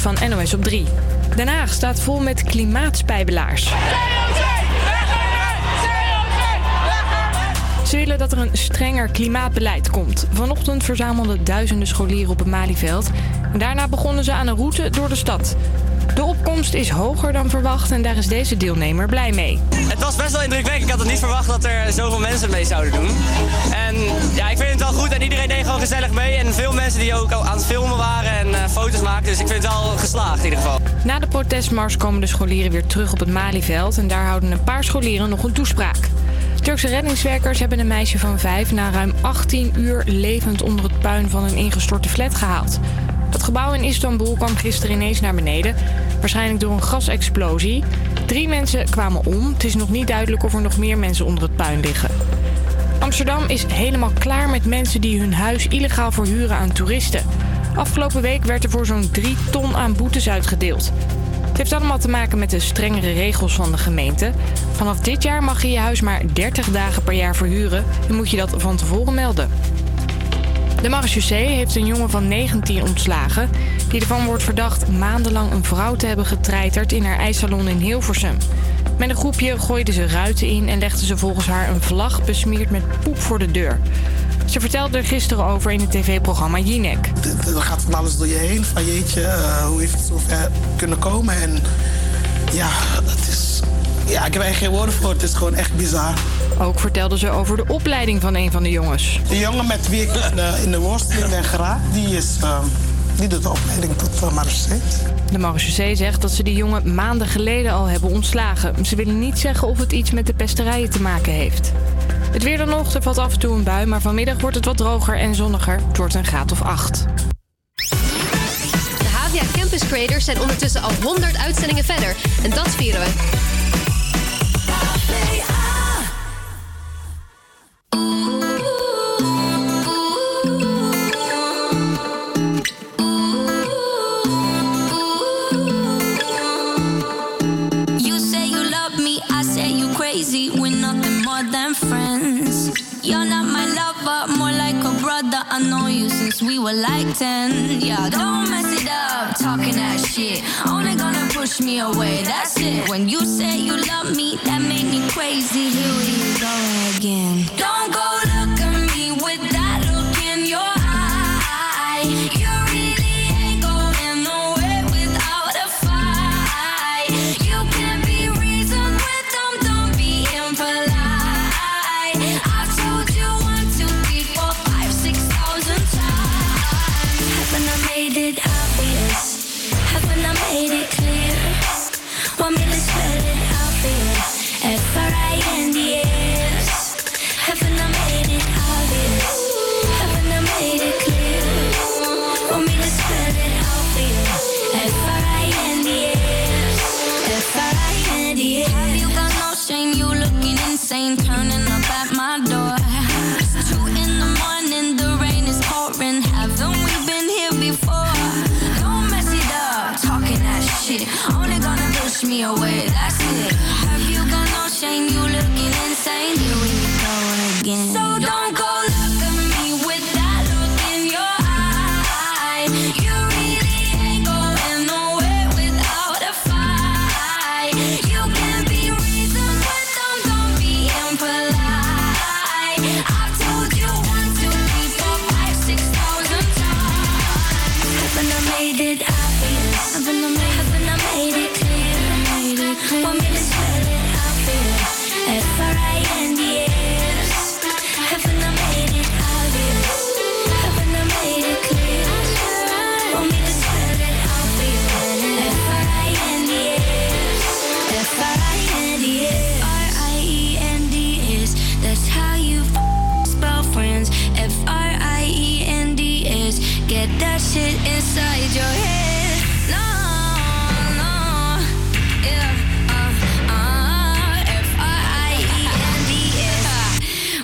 van NOS op 3. Den Haag staat vol met klimaatspijbelaars. Ze willen dat er een strenger klimaatbeleid komt. Vanochtend verzamelden duizenden scholieren op het Malieveld. Daarna begonnen ze aan een route door de stad. De opkomst is hoger dan verwacht en daar is deze deelnemer blij mee. Het was best wel indrukwekkend. Ik had het niet verwacht dat er zoveel mensen mee zouden doen. En ja, ik vind het wel goed en iedereen deed gewoon gezellig mee. En veel mensen die ook aan het filmen waren en eh, foto's maakten. Dus ik vind het wel geslaagd in ieder geval. Na de protestmars komen de scholieren weer terug op het Malieveld en daar houden een paar scholieren nog een toespraak. Turkse reddingswerkers hebben een meisje van vijf na ruim 18 uur levend onder het puin van een ingestorte flat gehaald. Dat gebouw in Istanbul kwam gisteren ineens naar beneden, waarschijnlijk door een gasexplosie. Drie mensen kwamen om. Het is nog niet duidelijk of er nog meer mensen onder het puin liggen. Amsterdam is helemaal klaar met mensen die hun huis illegaal verhuren aan toeristen. Afgelopen week werd er voor zo'n 3 ton aan boetes uitgedeeld. Het heeft allemaal te maken met de strengere regels van de gemeente. Vanaf dit jaar mag je je huis maar 30 dagen per jaar verhuren en moet je dat van tevoren melden. De marechaussee heeft een jongen van 19 ontslagen... die ervan wordt verdacht maandenlang een vrouw te hebben getreiterd... in haar ijssalon in Hilversum. Met een groepje gooiden ze ruiten in... en legden ze volgens haar een vlag besmeerd met poep voor de deur. Ze vertelde er gisteren over in het tv-programma Jinek. Er gaat van alles door je heen. Van jeetje, eh, hoe heeft het zo ver kunnen komen? En ja, het is... Ja, ik heb eigenlijk geen woorden voor. Het is gewoon echt bizar. Ook vertelde ze over de opleiding van een van de jongens. De jongen met wie ik in de, in de worsteling ben geraakt, die, is, eh, die doet de opleiding tot uh, marechaussee. De marechaussee zegt dat ze die jongen maanden geleden al hebben ontslagen. Ze willen niet zeggen of het iets met de pesterijen te maken heeft. Het weer dan nog, er valt af en toe een bui, maar vanmiddag wordt het wat droger en zonniger. Het wordt een graad of 8. De HVA Campus Creators zijn ondertussen al 100 uitzendingen verder. En dat vieren we. Were like 10. Yeah, don't mess it up, talking that shit. Only gonna push me away, that's it. When you say you love me, that made me crazy. Here we go again. Away,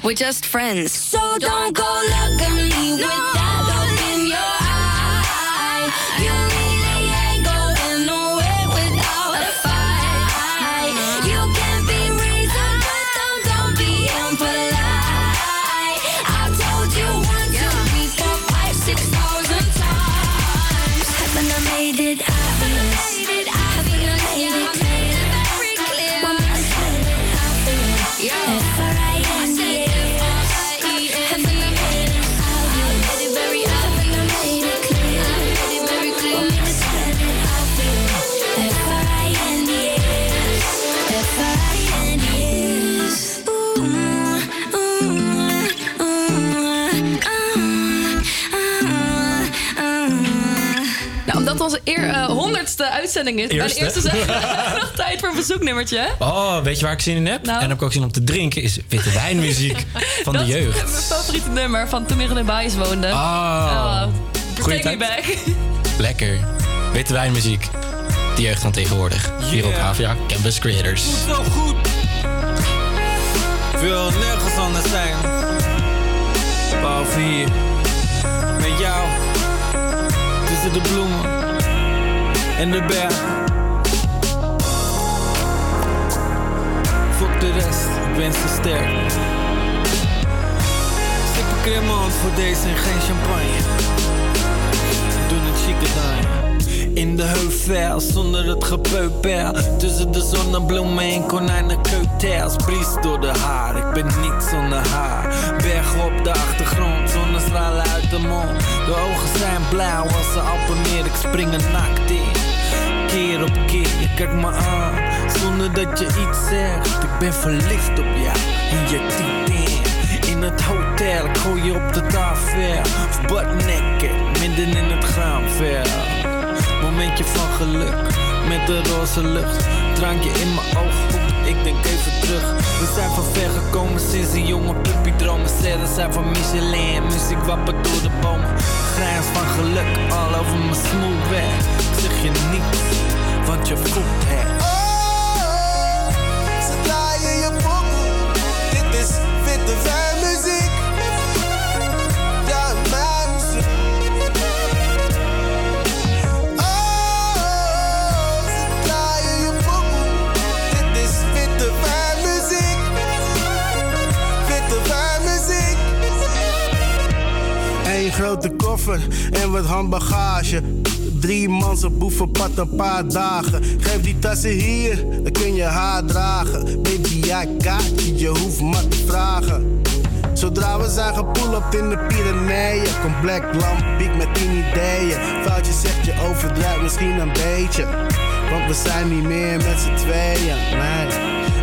We're just friends. So don't go look at me with uitzending is. Bij de Eerste? zeggen nog tijd voor een bezoeknummertje. Oh, weet je waar ik zin in heb? Nou? En heb ik ook zin om te drinken, is witte wijnmuziek van de Dat is jeugd. mijn favoriete nummer van toen ik in de Baais woonde. Oh. Goeie take me back. Lekker. Witte wijnmuziek. De jeugd van tegenwoordig. Hier op Yeah. Havia Campus Creators. Zo goed. Ik wil nergens anders zijn. Behalve hier. Met jou. Tussen de bloemen. En de bergen. Fuck de rest. Ik ben ze sterk. Stip een cremant voor deze en geen champagne. We doen het chique. In de heuvel, zonder het gepeupel. Tussen de zonnebloemen en konijnenkeutels Bries door de haar, ik ben niet zonder haar. Bergen op de achtergrond, zonnestralen uit de mond. De ogen zijn blauw als ze appeneer, ik spring er nakt in. Keer op keer, je kijkt me aan Zonder dat je iets zegt. Ik ben verliefd op jou en je typt in. In het hotel, ik gooi je op de tafel. Butt naked, midden in het graanveld Momentje van geluk, met de roze lucht Drankje in mijn ooghoek, ik denk even terug. We zijn van ver gekomen sinds die jonge puppy dromen. Zijn van Michelin, muziek wappert door de bomen. Grijns van geluk, al over mijn smooth weg. Ik zeg je niets, want je voelt het. Ze draaien je pokoe. Dit is witte wijnmuziek. Grote koffer en wat handbagage. Drie man op boevenpad een paar dagen. Geef die tassen hier, dan kun je haar dragen. Baby, got you, je hoeft maar te vragen. Zodra we zijn gepoeld in de Pyreneeën. Komt Black Lampiek met tien ideeën. Foutje zegt je overdrijft misschien een beetje. Want we zijn niet meer met z'n tweeën. Nee,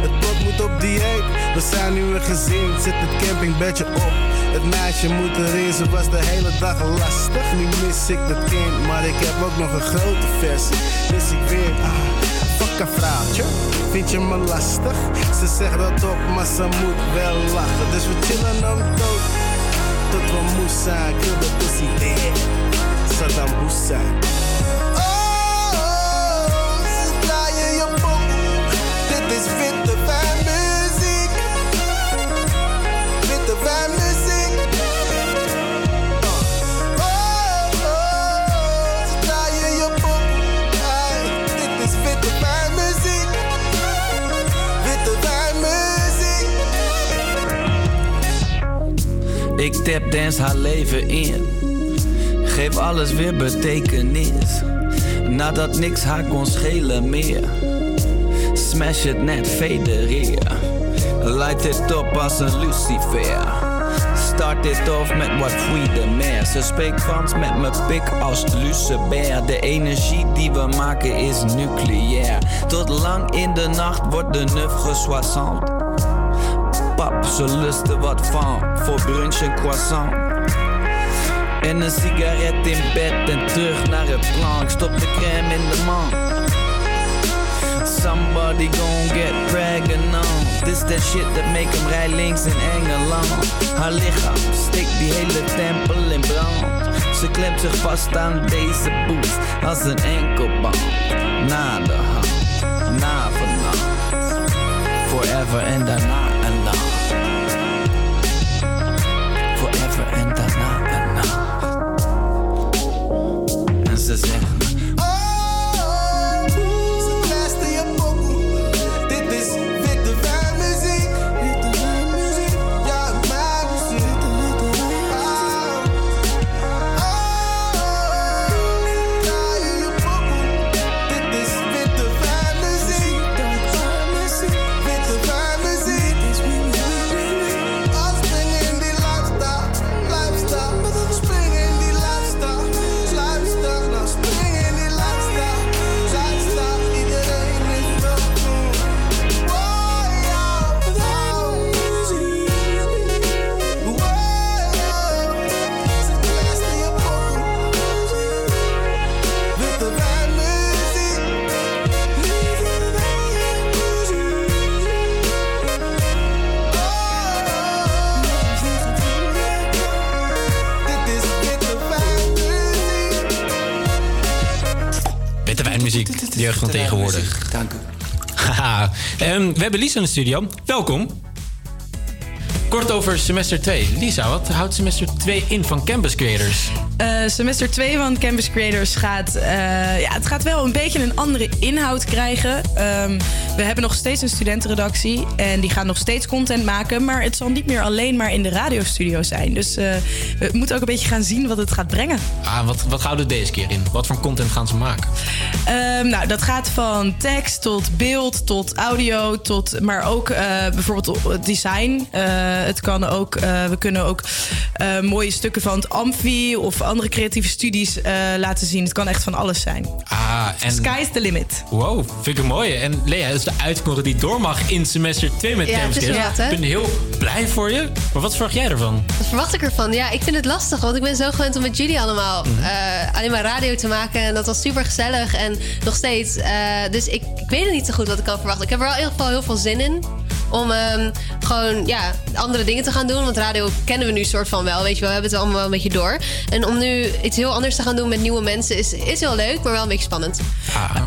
het pot moet op dieet. We zijn nu een gezin, zit het campingbedje op. Het meisje moet erin, ze was de hele dag lastig. Nu mis ik dat kind, maar ik heb ook nog een grote versie. Dus ik weer, ah, fuck een vrouwtje. Vind je me lastig? Ze zegt dat op, maar ze moet wel lachen. Dus we chillen dan dood. Tot we moe zijn, kill de pussy dead. Saddam Hussein. Ik tap dance haar leven in. Geef alles weer betekenis. Nadat niks haar kon schelen meer. Smash het net federeer. Light it op als een lucifer. Start dit off met wat freedom meer. Ze spreekt Frans met mijn pik als Lucebert. De energie die we maken is nucleair. Tot lang in de nacht wordt de neuf gesoissant. Ze lusten wat van. Voor brunch en croissant. En een sigaret in bed en terug naar het plank. Stop de crème in de man. Somebody gon' get pregnant. This that shit that make hem rij links in Engeland. Haar lichaam steekt die hele tempel in brand. Ze klemt zich vast aan deze boost als een enkelband. Na de hand, na. Forever en daarna En ze muziek. De jeugd van tegenwoordig. Dank u. Haha. Ehm, we hebben Lisa in de studio. Welkom. Kort over semester 2. Lisa, wat houdt semester 2 in van Campus Creators? Eh, semester 2 van Campus Creators gaat, eh, ja, het gaat wel een beetje een andere inhoud krijgen. Ehm, we hebben nog steeds een studentenredactie en die gaan nog steeds content maken. Maar het zal niet meer alleen maar in de radiostudio zijn. Dus eh, we moeten ook een beetje gaan zien wat het gaat brengen. Ah, wat, wat houden we deze keer in? Wat voor content gaan ze maken? Ehm, nou, dat gaat van tekst tot beeld tot audio, tot, maar ook bijvoorbeeld het design. Het kan ook, we kunnen ook mooie stukken van het Amfi of andere creatieve studies eh, laten zien. Het kan echt van alles zijn. Ah, en... Sky's the limit. Wow, vind ik een mooie. En Lea, dat is de uitkomst die door mag in semester 2 met Ja, is Ik ben heel blij voor je. Maar wat verwacht jij ervan? Wat verwacht ik ervan? Ja, ik vind het lastig, want ik ben zo gewend om met jullie allemaal Mhm. eh, alleen maar radio te maken. En dat was super gezellig en nog steeds. Eh, dus ik, ik weet het niet zo goed wat ik kan verwachten. Ik heb er wel in ieder geval heel veel zin in. Om ehm, gewoon ja, andere dingen te gaan doen. Want radio kennen we nu soort van wel. Weet je wel, we hebben het allemaal wel een beetje door. En om nu iets heel anders te gaan doen met nieuwe mensen is, is heel leuk, maar wel een beetje spannend.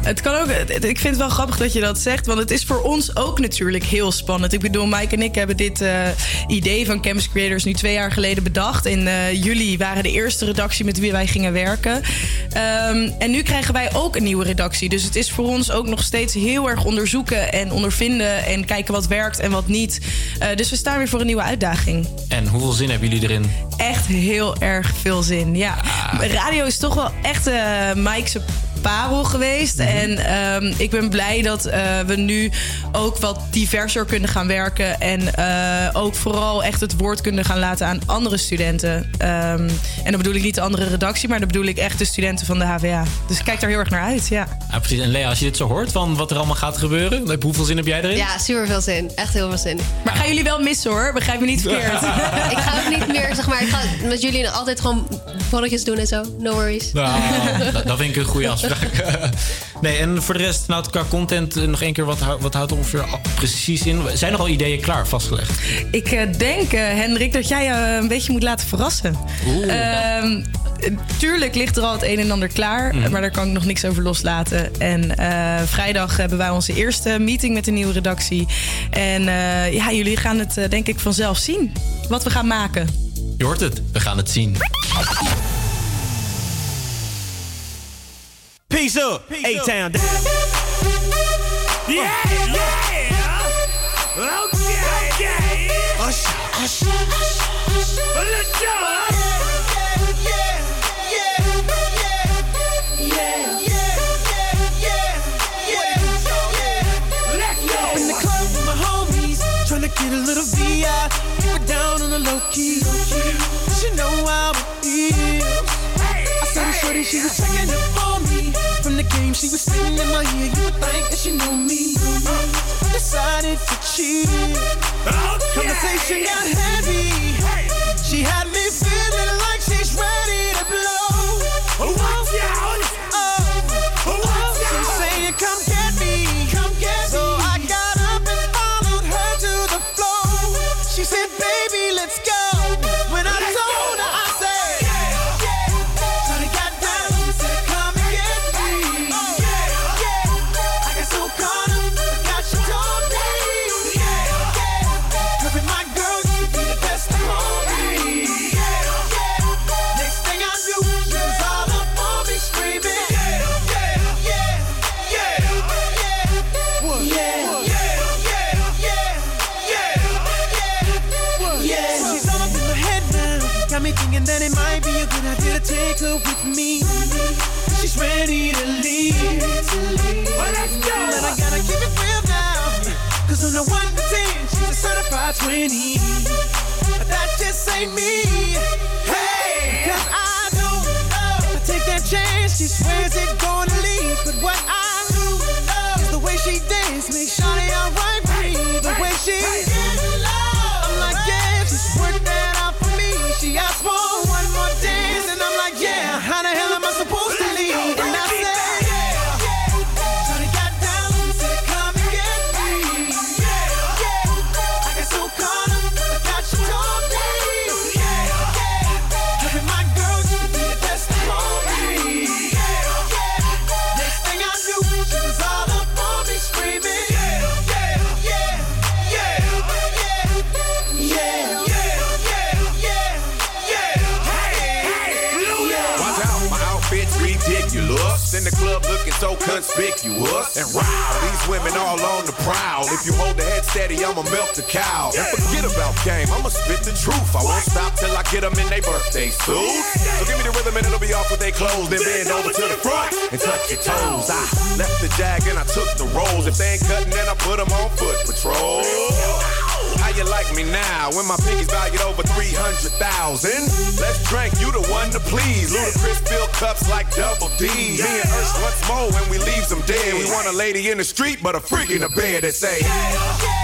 Het kan ook, ik vind het wel grappig dat je dat zegt, want het is voor ons ook natuurlijk heel spannend. Ik bedoel, Mike en ik hebben dit eh, idee van Campus Creators nu twee jaar geleden bedacht. In eh, juli waren de eerste redactie met wie wij gingen werken. Ehm, en nu krijgen wij ook een nieuwe redactie. Dus het is voor ons ook nog steeds heel erg onderzoeken en ondervinden en kijken wat werkt en wat niet. Eh, dus we staan weer voor een nieuwe uitdaging. En hoeveel zin hebben jullie erin? Echt heel erg veel zin. Ja, radio is toch wel echt eh Mike's parel geweest. En ehm, ik ben blij dat eh, we nu ook wat diverser kunnen gaan werken. En eh, ook vooral echt het woord kunnen gaan laten aan andere studenten. Ehm, en dan bedoel ik niet de andere redactie, maar dan bedoel ik echt de studenten van de HVA. Dus ik kijk daar heel erg naar uit, ja. Ja, precies. En Lea, als je dit zo hoort van wat er allemaal gaat gebeuren, hoeveel zin heb jij erin? Ja, super veel zin. Echt heel veel zin. Maar gaan jullie wel missen hoor, begrijp me niet verkeerd. ik ga ook niet meer, zeg maar, ik ga met jullie altijd gewoon bolletjes doen en zo. No worries. Nou, dat, dat vind ik een goede afspraak. nee, en voor de rest, nou, qua content, eh, nog één keer, wat, wat houdt er ongeveer precies in? Zijn er al ideeën klaar, vastgelegd? Ik eh, denk, eh, Hendrik, dat jij je een beetje moet laten verrassen. Ehm, eh, tuurlijk ligt er al het een en ander klaar, Mhm. maar daar kan ik nog niks over loslaten. En vrijdag hebben wij onze eerste meeting met de nieuwe redactie. En ja, jullie gaan het denk ik vanzelf zien, wat we gaan maken. Je hoort het, we gaan het zien. Peace up, A-Town. Yeah, yeah. Okay, okay. Hush, hush, hush. Let's go. Up in the club with my homies, tryna get a little VI. Keep it down on the low key. She know how it is. I saw the shorty, she was checking up on From the game, she was sitting in my ear. You would think that she knew me. Decided to cheat. Oh, Conversation got heavy. She had me feeling like she's ready to blow. Oh, watch out! Oh, oh she's saying, "Come get me, come get so me." So I got up and followed her to the floor. She said, "Baby, let's go." 20. But that just ain't me. Conspicuous. And wow, these women all on the prowl. If you hold the head steady, I'ma milk the cow. And forget about game, I'ma spit the truth. I won't stop till I get them in their birthday suits. So give me the rhythm and it'll be off with their clothes. Then bend over to the front and touch your toes. I left the jag and I took the rolls. If they ain't cutting, then I put them on foot patrol. You like me now when my pinky's valued over 300,000? Let's drink, you the one to please. Ludacris fill cups like double D. Me and Ursh once more when we leaves them dead. We want a lady in the street, but a freak in the bed that say, Take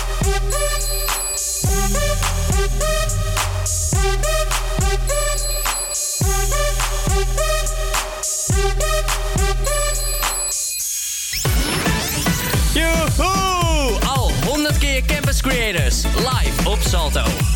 Campus Creators live op Salto.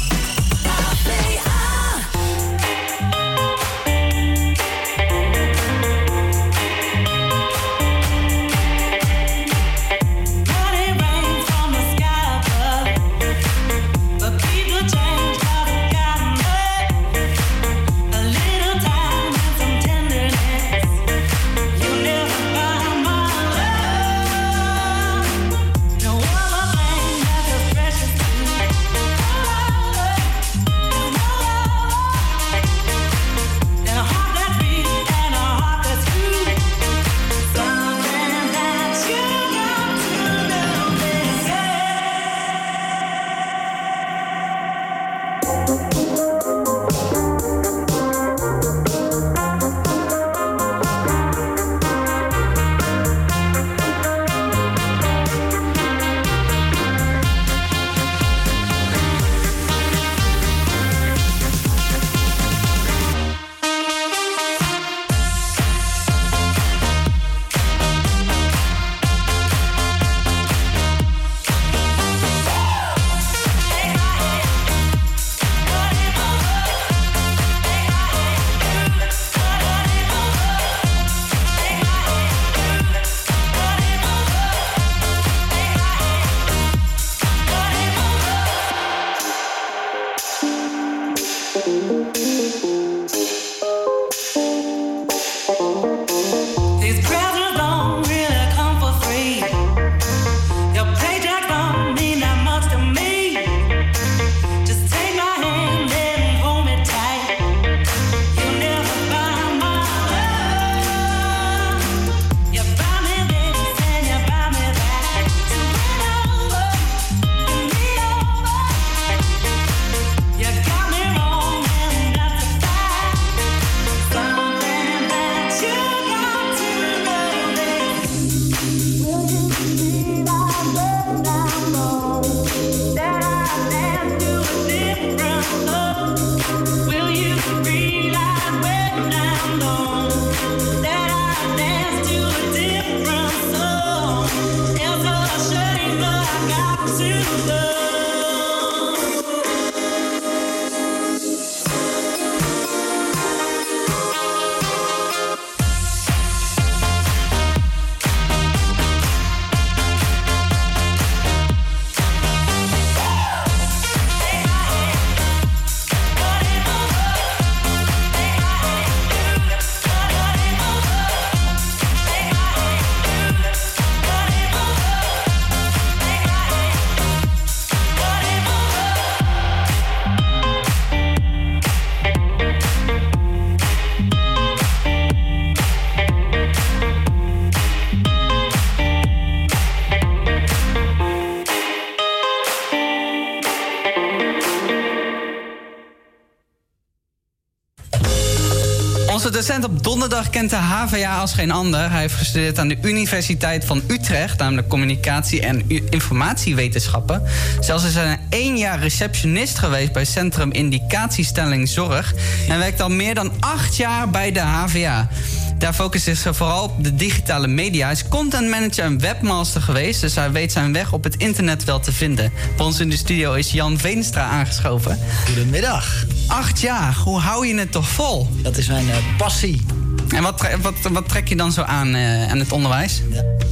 Donderdag kent de HVA als geen ander. Hij heeft gestudeerd aan de Universiteit van Utrecht, namelijk communicatie en informatiewetenschappen. Zelfs is hij één jaar receptionist geweest bij Centrum Indicatiestelling Zorg. En werkt al meer dan acht jaar bij de HVA. Daar focust hij zich vooral op de digitale media. Hij is content manager en webmaster geweest, dus hij weet zijn weg op het internet wel te vinden. Bij ons in de studio is Jan Veenstra aangeschoven. Goedemiddag. Acht jaar, hoe hou je het toch vol? Dat is mijn eh, passie. En wat, wat, wat trek je dan zo aan eh, aan het onderwijs?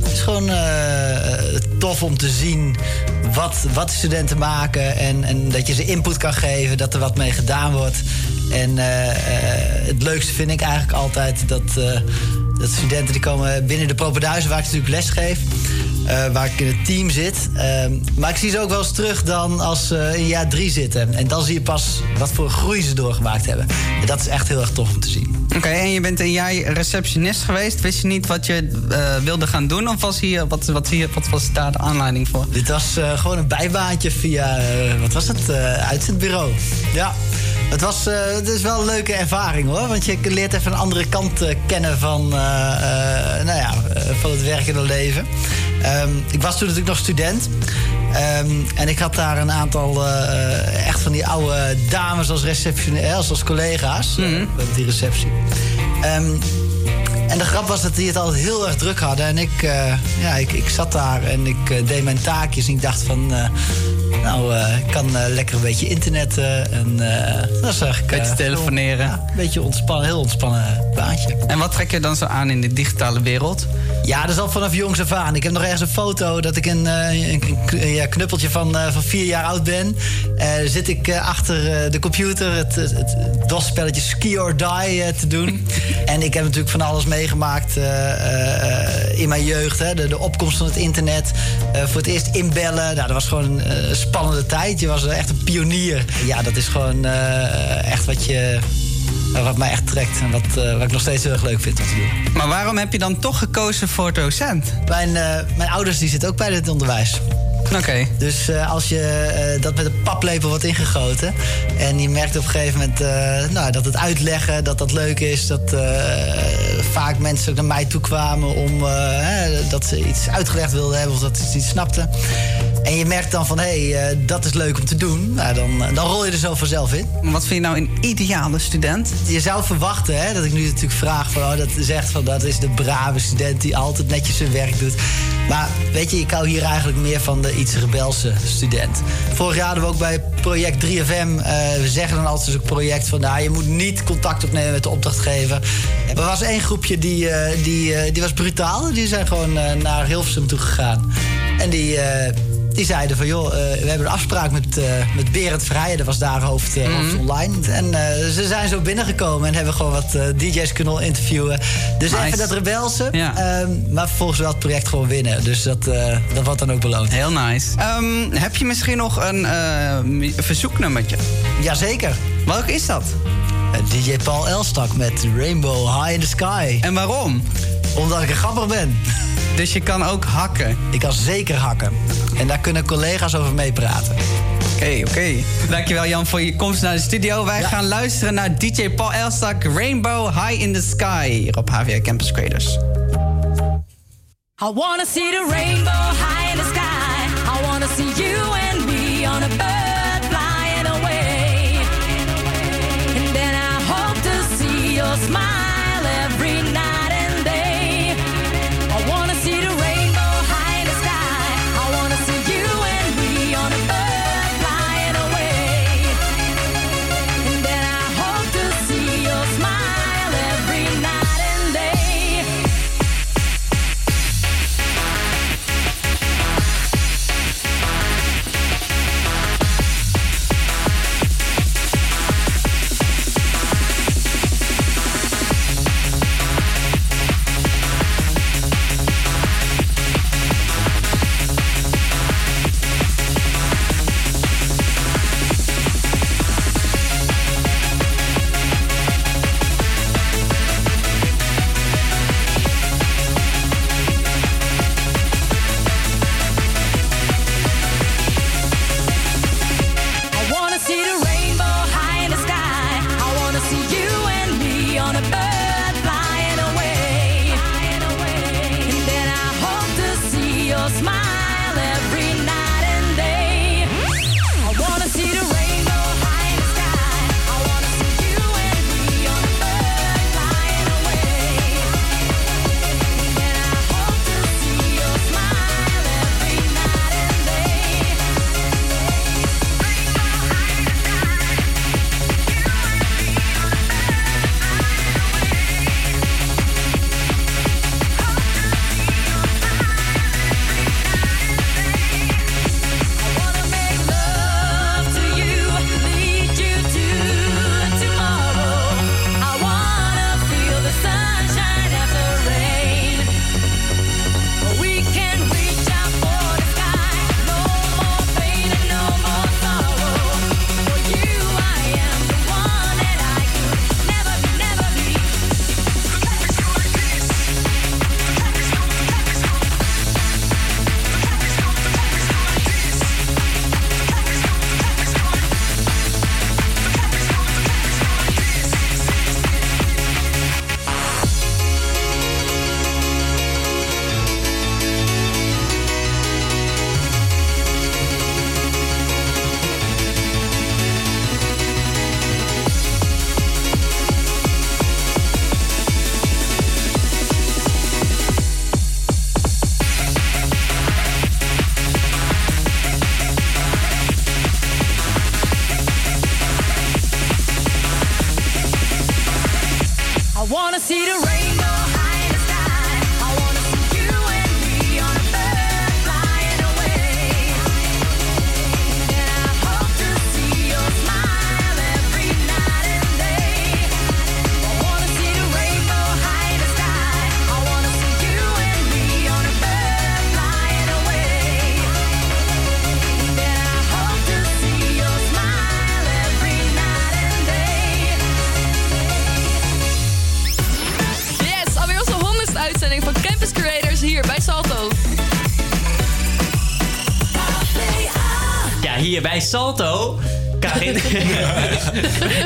Het is gewoon eh, tof om te zien wat, wat studenten maken. En, en dat je ze input kan geven, dat er wat mee gedaan wordt. En eh, eh, het leukste vind ik eigenlijk altijd dat, eh, dat studenten die komen binnen de propenduizen, waar ik natuurlijk les geef. eh, waar ik in het team zit. Ehm, maar ik zie ze ook wel eens terug dan als ze in jaar drie zitten. En dan zie je pas wat voor groei ze doorgemaakt hebben. En dat is echt heel erg tof om te zien. Oké, en je bent een jaar receptionist geweest. Wist je niet wat je eh, wilde gaan doen? Of was hier, wat, wat, hier, wat was daar de aanleiding voor? Dit was eh, gewoon een bijbaantje via, wat was het, uitzendbureau. Ja, het, was, eh, het is wel een leuke ervaring hoor. Want je leert even een andere kant eh, kennen van, eh, nou ja, van het werkende leven. Ehm, ik was toen natuurlijk nog student. Ehm, en ik had daar een aantal echt van die oude dames als, als, als collega's op die receptie. Ehm, en de grap was dat die het altijd heel erg druk hadden. En ik, eh, ja, ik, ik zat daar en ik eh, deed mijn taakjes. En ik dacht van, eh, nou, ik kan lekker een beetje internetten. En dat was eigenlijk... Beetje telefoneren. ja, een beetje ontspannen, heel ontspannen baantje. En wat trek je dan zo aan in de digitale wereld? Ja, dat is al vanaf jongs af aan. Ik heb nog ergens een foto dat ik een, een, een ja, knuppeltje van, van vier jaar oud ben. Zit ik achter de computer het, het, het DOS-spelletje Ski or Die te doen. en ik heb natuurlijk van alles meegemaakt eh, eh, in mijn jeugd. Hè. De, de opkomst van het internet. Eh, voor het eerst inbellen. Nou, dat was gewoon een spannende tijd. Je was echt een pionier. Ja, dat is gewoon echt wat je... Wat mij echt trekt en wat, wat ik nog steeds heel erg leuk vind om te doen. Maar waarom heb je dan toch gekozen voor docent? Mijn, mijn ouders die zitten ook bij het onderwijs. Oké. Dus eh, als je eh, dat met een paplepel wordt ingegoten... en je merkt op een gegeven moment eh, nou, dat het uitleggen, dat dat leuk is... dat vaak mensen naar mij toe kwamen om hè, dat ze iets uitgelegd wilden hebben... of dat ze iets niet snapten. En je merkt dan van, hé, hey, eh, dat is leuk om te doen. Nou, dan, dan rol je er zo vanzelf in. Wat vind je nou een ideale student? Je zou verwachten hè, dat ik nu natuurlijk vraag van... Oh, dat zegt van dat is de brave student die altijd netjes zijn werk doet. Maar weet je, ik hou hier eigenlijk meer van de iets rebelse student. Vorig jaar hadden we ook bij project 3FM... eh, we zeggen dan altijd zo'n project van... Nou, je moet niet contact opnemen met de opdrachtgever. Er was één groepje die, eh, die, eh, die was brutaal. Die zijn gewoon eh, naar Hilversum toe gegaan. En die... die zeiden van, joh, eh, we hebben een afspraak met, eh met Berend Vrijen. Dat was daar hoofd, eh, hoofd online. En ze zijn zo binnengekomen en hebben gewoon wat DJ's kunnen interviewen. Dus Nice. even dat rebelse. Ja. ehm, maar vervolgens wel het project gewoon winnen. Dus dat, dat wordt dan ook beloond. Heel nice. Ehm, heb je misschien nog een verzoeknummertje? Jazeker. Welk is dat? DJ Paul Elstak met Rainbow High in the Sky. En waarom? Omdat ik een grapper ben. Dus je kan ook hakken? Ik kan zeker hakken. En daar kunnen collega's over meepraten. Oké, oké. Dankjewel Jan voor je komst naar de studio. Wij gaan luisteren naar DJ Paul Elstak, Rainbow High in the Sky, hier op HVA Campus Creators. I wanna see the rainbow high in the sky. I wanna see you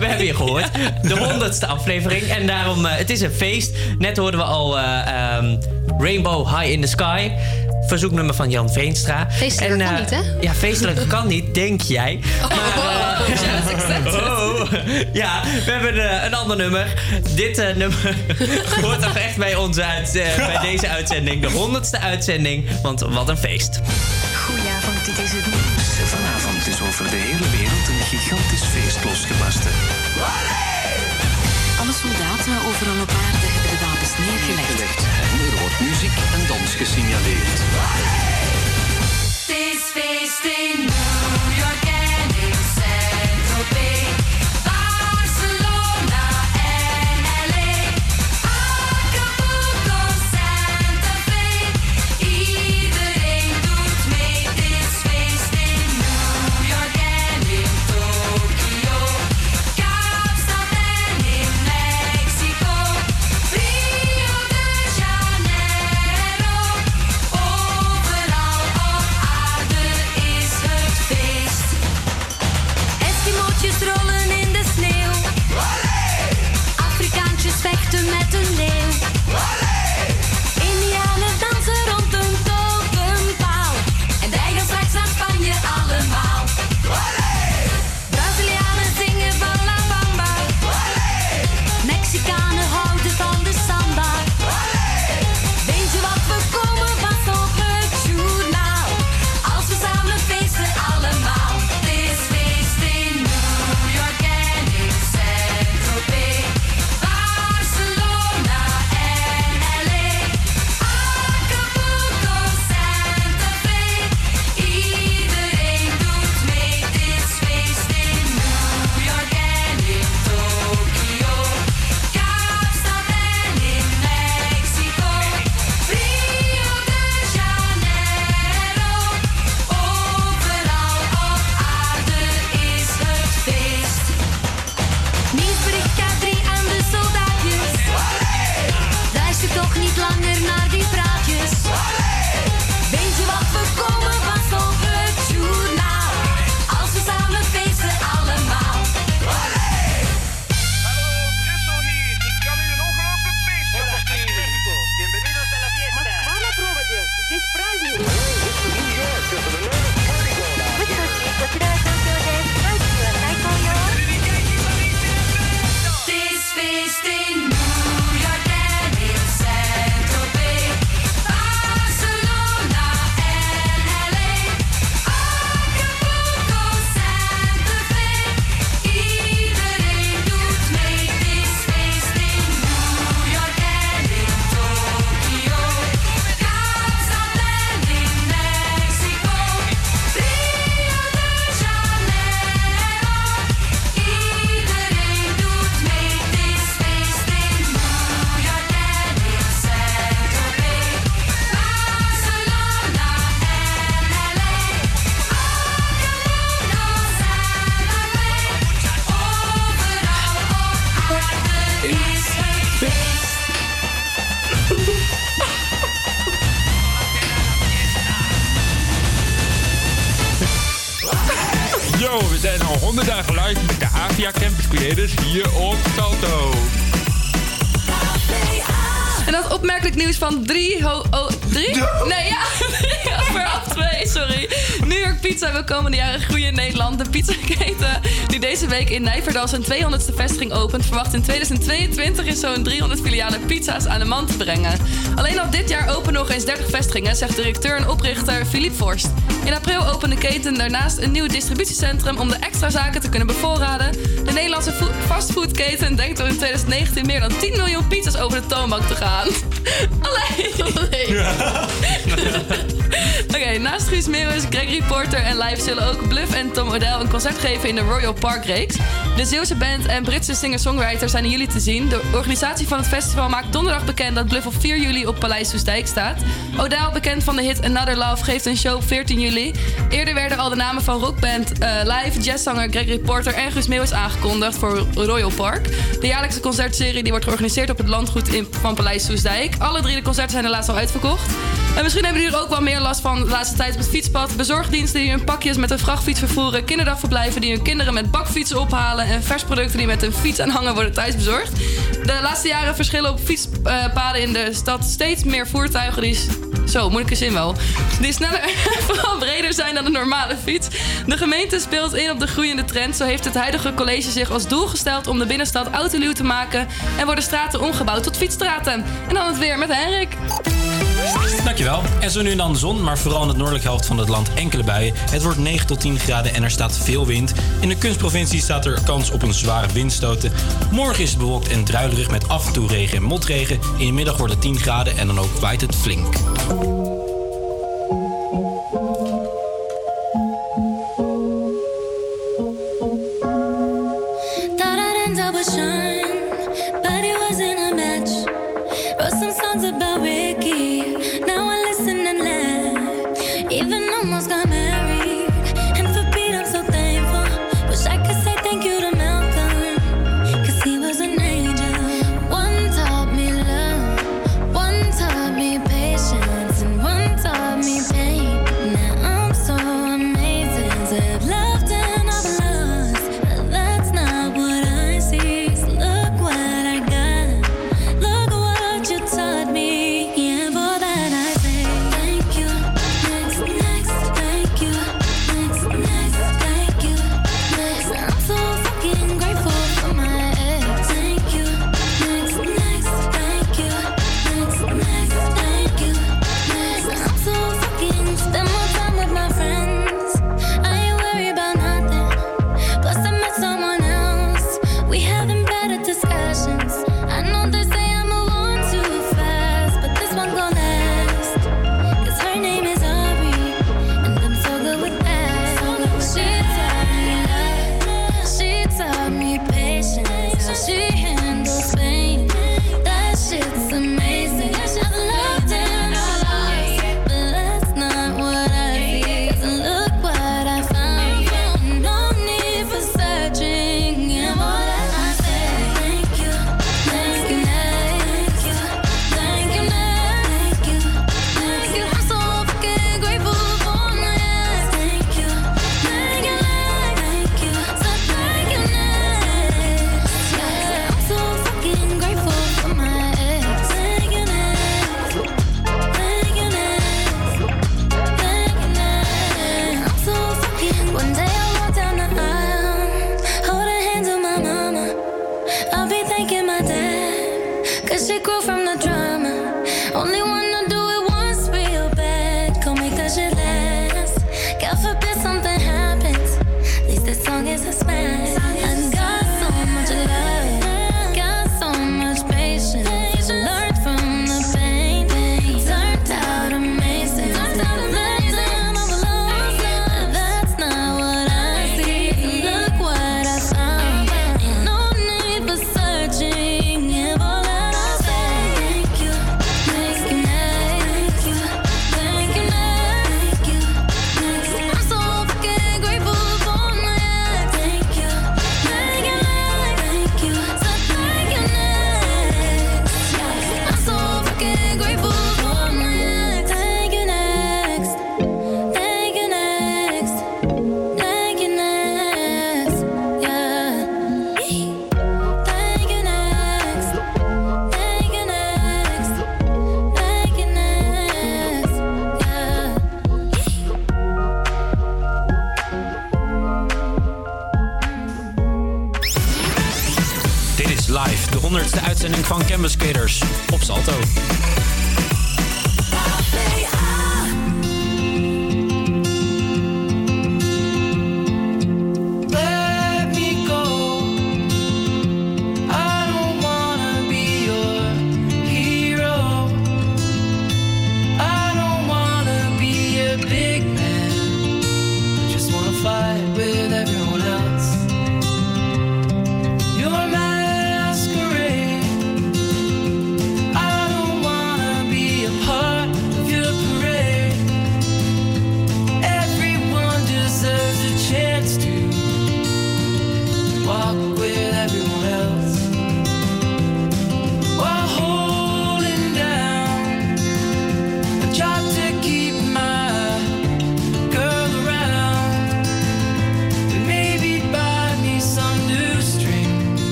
we hebben je gehoord. De honderdste aflevering. En daarom, eh, het is een feest. Net hoorden we al eh, ehm, Rainbow High in the Sky. Verzoeknummer van Jan Veenstra. Feestelijker kan eh, niet, hè? Ja, feestelijker kan niet, denk jij. Oh, ja, we hebben een ander nummer. Dit nummer hoort toch echt bij, onze uit, bij deze uitzending. De honderdste uitzending, want wat een feest. Week in Nijverdal zijn 200ste vestiging opent... verwacht in 2022 in zo'n 300 filialen pizza's aan de man te brengen. Alleen al dit jaar openen nog eens 30 vestigingen... zegt directeur en oprichter Philippe Forst. In april opende de keten daarnaast een nieuw distributiecentrum... om de extra zaken te kunnen bevoorraden. De Nederlandse fo- fastfoodketen denkt er in 2019 meer dan 10 miljoen pizza's over de toonbank te gaan. Alleen. Oké, naast Guus Meeuwis, Gregory Porter en Live zullen ook Bluff en Tom Odell een concert geven in de Royal Park reeks. De Zeeuwse band en Britse singer-songwriter zijn in te zien. De organisatie van het festival maakt donderdag bekend dat Bluff op 4 juli op Paleis Soestdijk staat. Odaal, bekend van de hit Another Love, geeft een show op 14 juli. Eerder werden al de namen van rockband eh, Live, jazzzanger Gregory Porter en Guus Meeuwis aangekondigd voor Royal Park. De jaarlijkse concertserie die wordt georganiseerd op het landgoed in, van Paleis Soestdijk. Alle drie de concerten zijn helaas al uitverkocht. En misschien hebben jullie er ook wel meer last van de laatste tijd met fietspad. Bezorgdiensten die hun pakjes met een vrachtfiets vervoeren. Kinderdagverblijven die hun kinderen met bakfietsen ophalen eh, en versproducten die met een fiets aanhanger worden thuisbezorgd. De laatste jaren verschillen op fietspaden in de stad steeds meer voertuigen die zo, moeilijke zin wel. Die sneller en vooral breder zijn dan een normale fiets. De gemeente speelt in op de groeiende trend. Zo heeft het huidige college zich als doel gesteld om de binnenstad autoluw te maken. En worden straten omgebouwd tot fietsstraten. En dan het weer met Henrik. Dankjewel. En zo nu dan de zon, maar vooral in het noordelijke helft van het land enkele buien. Het wordt 9 tot 10 graden en er staat veel wind. In de kunstprovincie staat er kans op een zware windstoten. Morgen is het bewolkt en druilerig met af en toe regen en motregen. In de middag wordt het 10 graden en dan ook waait het flink.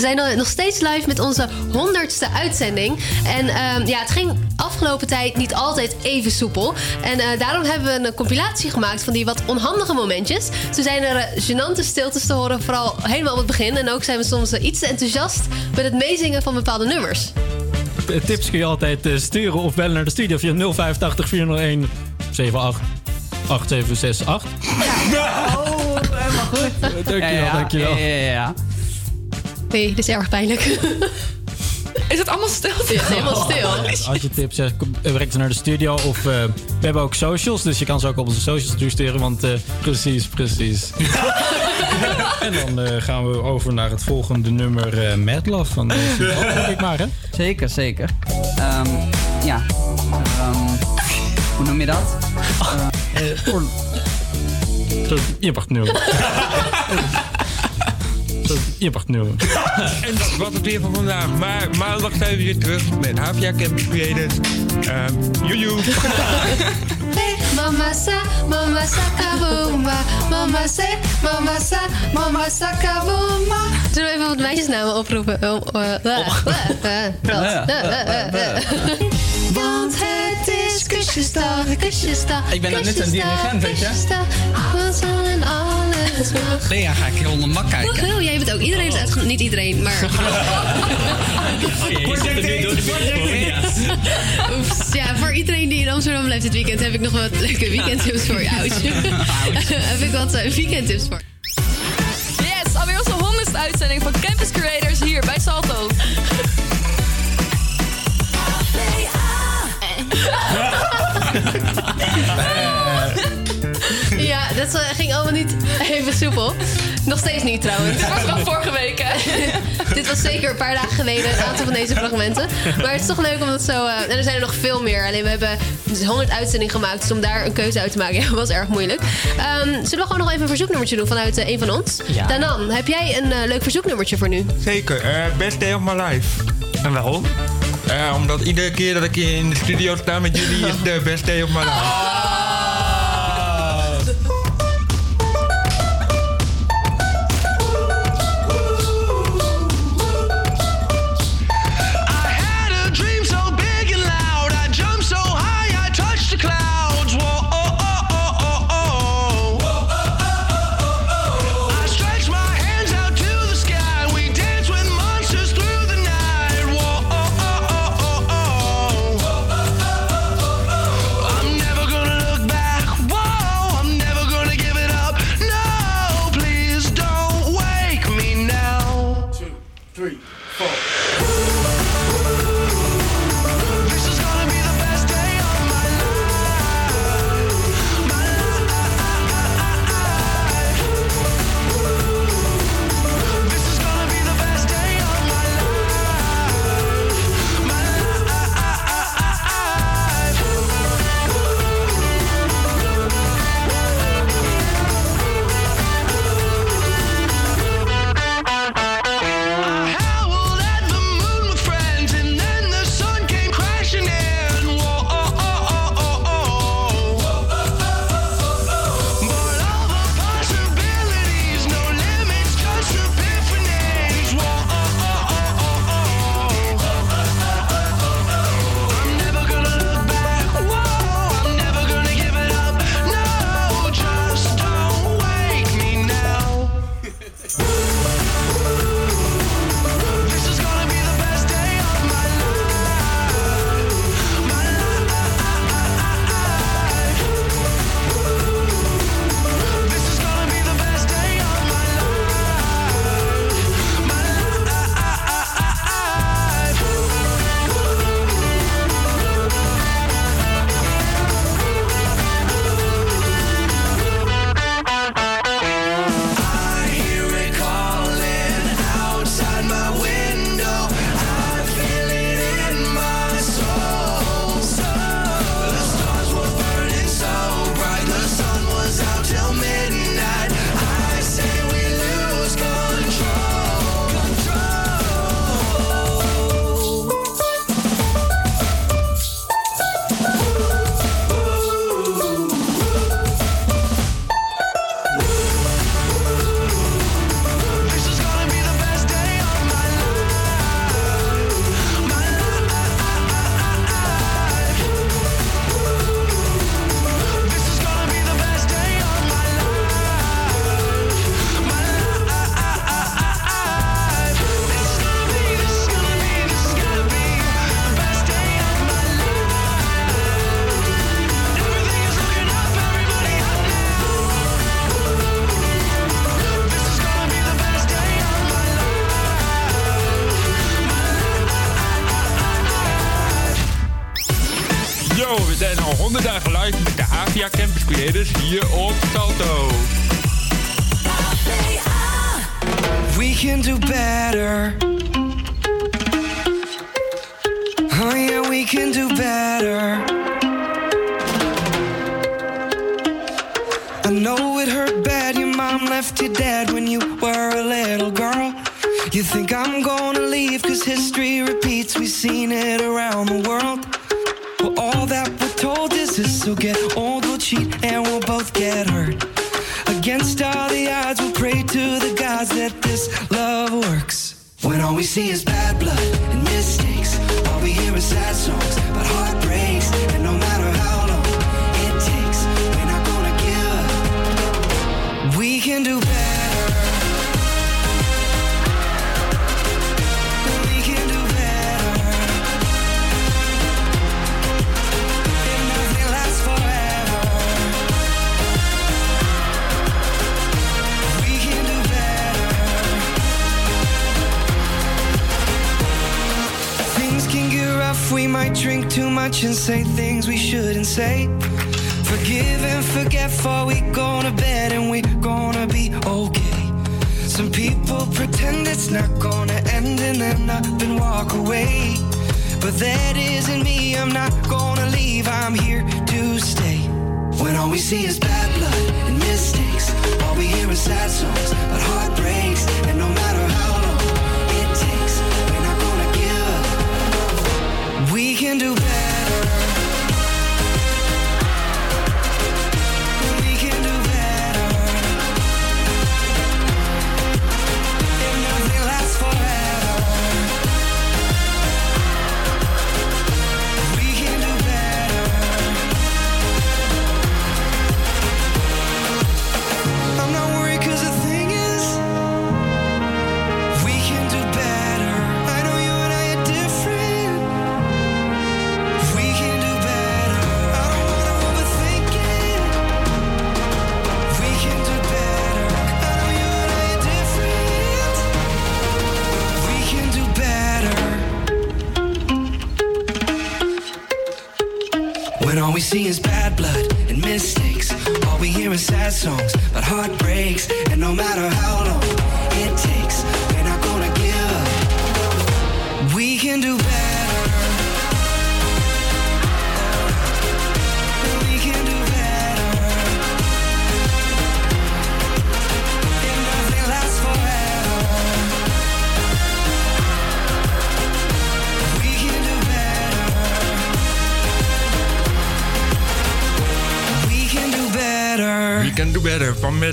We zijn nog- nog steeds live met onze honderdste uitzending. En ehm, ja, het ging afgelopen tijd niet altijd even soepel. En eh, daarom hebben we een compilatie gemaakt van die wat onhandige momentjes. Zo zijn er eh, gênante stiltes te horen, vooral helemaal op het begin. En ook zijn we soms iets te enthousiast met het meezingen van bepaalde nummers. Tips kun je altijd eh, sturen of bellen naar de studio via 085 401 78 8768. Oh, helemaal goed. Dankjewel, dankjewel. Ja, ja, ja. Nee, dit is erg pijnlijk. Is het allemaal stil? Ja, helemaal stil. Als je tips hebt, kom- eh, breng ze naar de studio. Of eh, we hebben ook socials, dus je kan ze ook op onze socials toesturen. Want eh, precies, precies. en dan eh, gaan we over naar het volgende nummer eh Mad Love van deze ik maar, hè? Zeker, zeker. Ehm, ja. Ehm, hoe noem je dat? Eh, Je mag nul. Je mag nul. En dat was het weer van vandaag. Maar maandag zijn we weer terug met Havia Campus Creators. Uh, joejoe. Mama sa, mama sakabomba. Mama se, mama sa, mama sakabomba. Zullen we even wat meisjesnamen oproepen? Oh, eh, eh, eh, dat. Eh, eh, eh. Want het is kusjesdag, kusjesdag. Ik ben net een dirigent, weet je? kusjesdag. We zullen alles mag. Nee, ja, ga ik heel onder mak kijken. Woehoe, jij bent ook. Iedereen heeft uitgenodigd. Niet iedereen, maar... Oeps, ja, voor iedereen die in Amsterdam blijft dit weekend... heb ik nog wat leuke weekendtips voor je. Ouch. heb ik wat eh, weekendtips voor Yes, alweer onze honderdste uitzending van Campus Creators hier bij Salto. Ja, dat ging allemaal niet even soepel. Nog steeds niet trouwens. Dit was wel vorige week, hè? Dit was zeker een paar dagen geleden, een aantal van deze fragmenten. Maar het is toch leuk om dat zo... eh, en er zijn er nog veel meer. Alleen we hebben dus 100 uitzendingen gemaakt. Dus om daar een keuze uit te maken ja, was erg moeilijk. Ehm, zullen we gewoon nog even een verzoeknummertje doen vanuit eh, een van ons? Ja. Danan, heb jij een eh, leuk verzoeknummertje voor nu? Zeker. eh, best day of my life. En waarom? Omdat iedere keer dat ik in de studio sta met jullie is de best day of my life.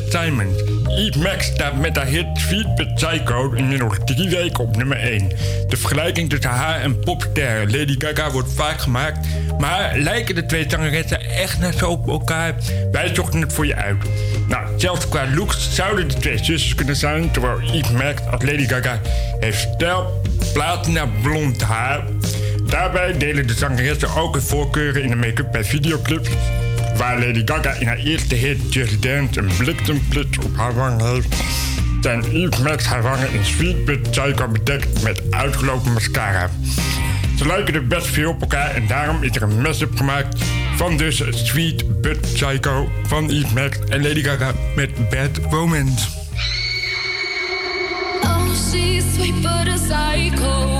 Simon, If Max staat met haar hit Sweet But Psycho nog drie weken op nummer 1. De vergelijking tussen haar en popster Lady Gaga wordt vaak gemaakt, maar lijken de twee zangeressen echt net zo op elkaar? Wij zochten het voor je uit. Nou, zelfs qua looks zouden de twee zusjes kunnen zijn, terwijl Eve Max als Lady Gaga heeft stijl, platina blond haar. Daarbij delen de zangeressen ook hun voorkeuren in de make-up bij videoclips waar Lady Gaga in haar eerste hit Just Dance een bliksemflits op haar wang heeft, zijn Yves Max haar wangen in sweet wit bedekt met uitgelopen mascara. Ze lijken er best veel op elkaar en daarom is er een mess-up gemaakt van dus Sweet But Psycho van Yves Max en Lady Gaga met Bad Romance. Oh, sweet but psycho.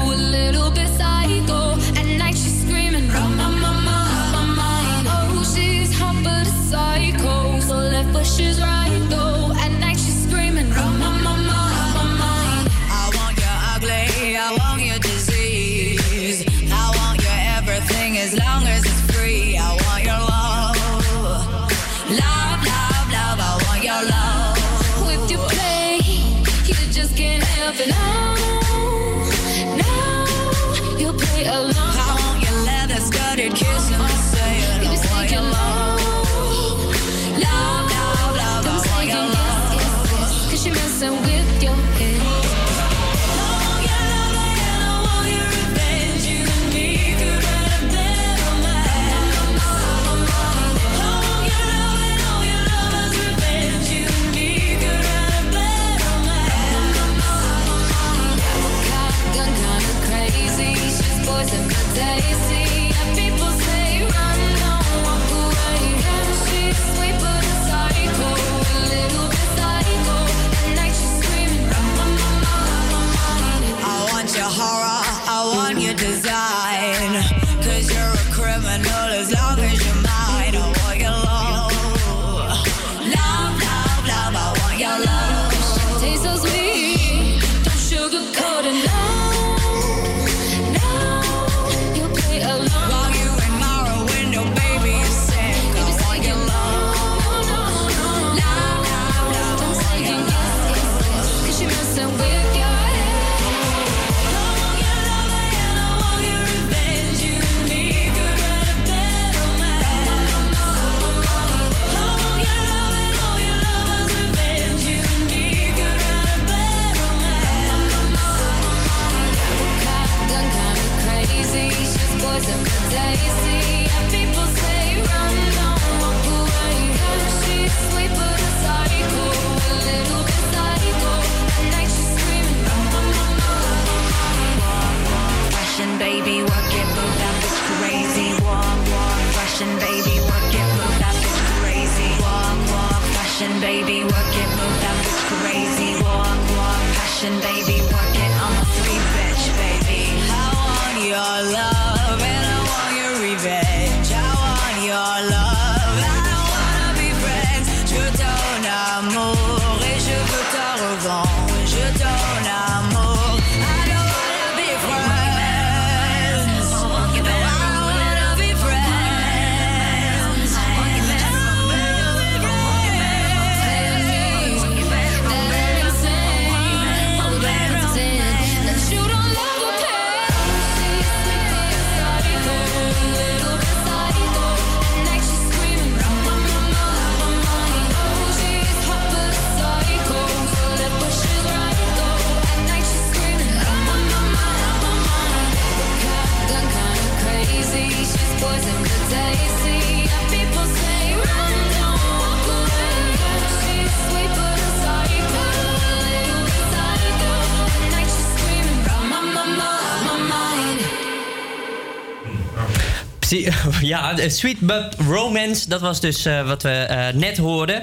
Ja, Sweet But Romance, dat was dus eh, wat we eh, net hoorden.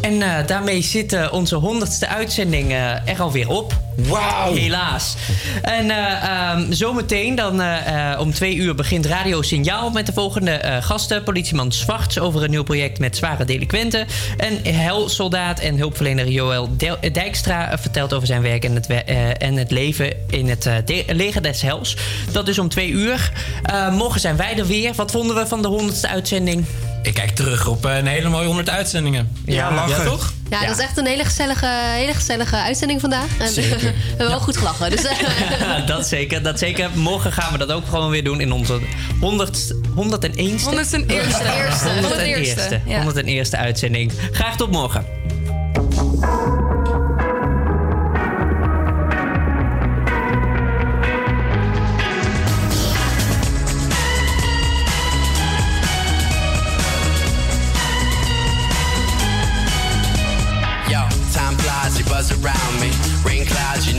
En eh, daarmee zit eh, onze honderdste uitzending eh, er alweer op. Wauw! Helaas. En eh, ehm, zometeen dan om twee uur begint Radio Signaal met de volgende gasten. Politieman Zwarts over een nieuw project met zware delinquenten. En helsoldaat en hulpverlener Joël Dijkstra vertelt over zijn werk en het, we- en het leven in het de- leger des hels. Dat dus om twee uur. Morgen zijn wij er weer. Wat vonden we van de honderdste uitzending? Ik kijk terug op eh, een hele mooie 100 uitzendingen. Ja, toch? Ja, dat is echt een hele gezellige, hele gezellige uitzending vandaag. En Zeker. we hebben wel goed gelachen. Dus, eh, dat zeker, dat zeker. Morgen gaan we dat ook gewoon weer doen in onze 100, 101ste? 101ste. 101ste. 101ste, ja. 101ste uitzending. Graag tot morgen.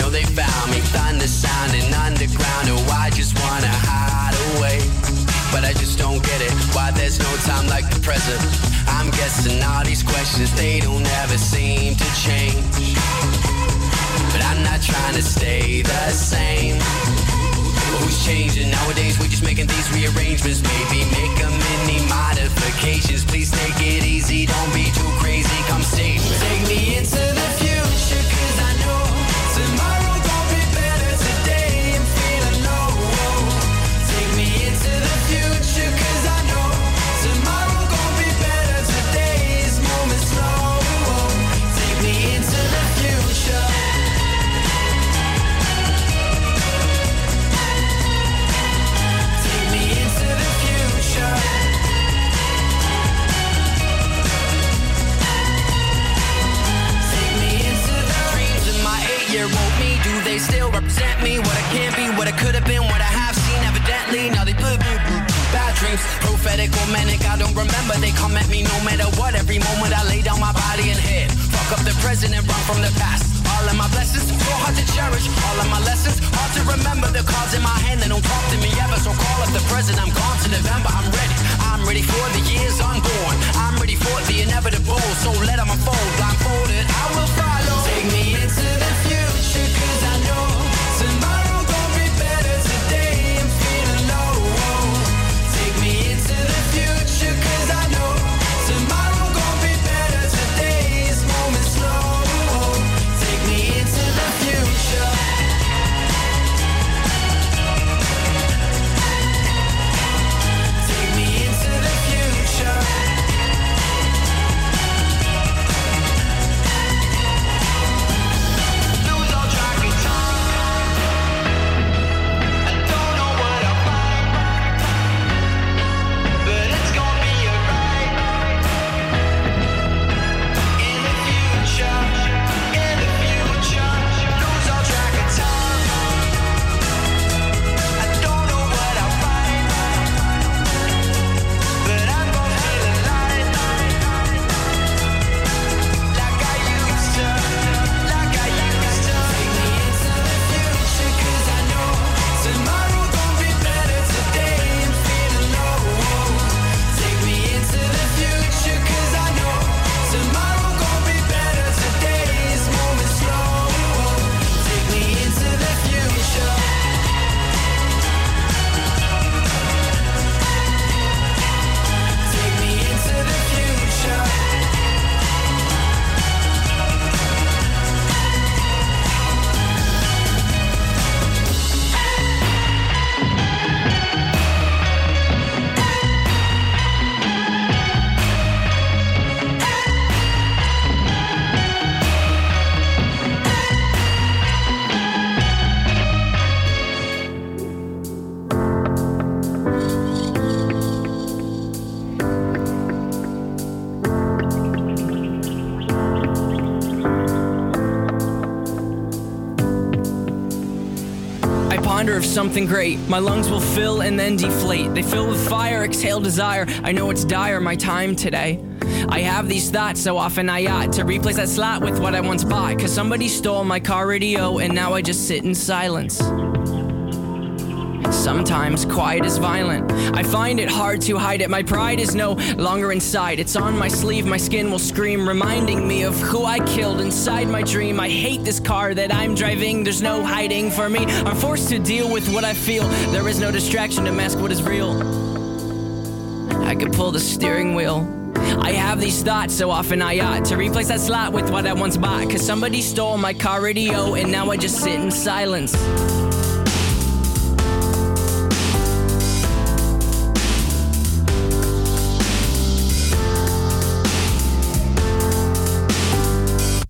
They found me. Thunder sounding underground, oh, I just wanna hide away. But I just don't get it, why there's no time like the present. I'm guessing all these questions, they don't ever seem to change. But I'm not trying to stay the same. Who's changing? Nowadays we're just making these rearrangements. Maybe make a mini modifications. Please take it easy, don't be too crazy. Come me. Take me into the present and run from the past. All of my blessings, so hard to cherish. All of my lessons, hard to remember. The cards in my hand, they don't talk to me ever. So call up the present. I'm gone to November. I'm ready. I'm ready for the years unborn. I'm ready for the inevitable. So let them unfold. Blindfolded, I will something great. My lungs will fill and then deflate. They fill with fire, exhale desire. I know it's dire, my time today. I have these thoughts so often I ought to replace that slot with what I once bought. Cause somebody stole my car radio and now I just sit in silence. Sometimes quiet is violent. I find it hard to hide it. My pride is no longer inside. It's on my sleeve, my skin will scream, reminding me of who I killed inside my dream. I hate this car that I'm driving. There's no hiding for me. I'm forced to deal with what I feel. There is no distraction to mask what is real. I could pull the steering wheel. I have these thoughts so often I ought to replace that slot with what I once bought. Cause somebody stole my car radio and now I just sit in silence.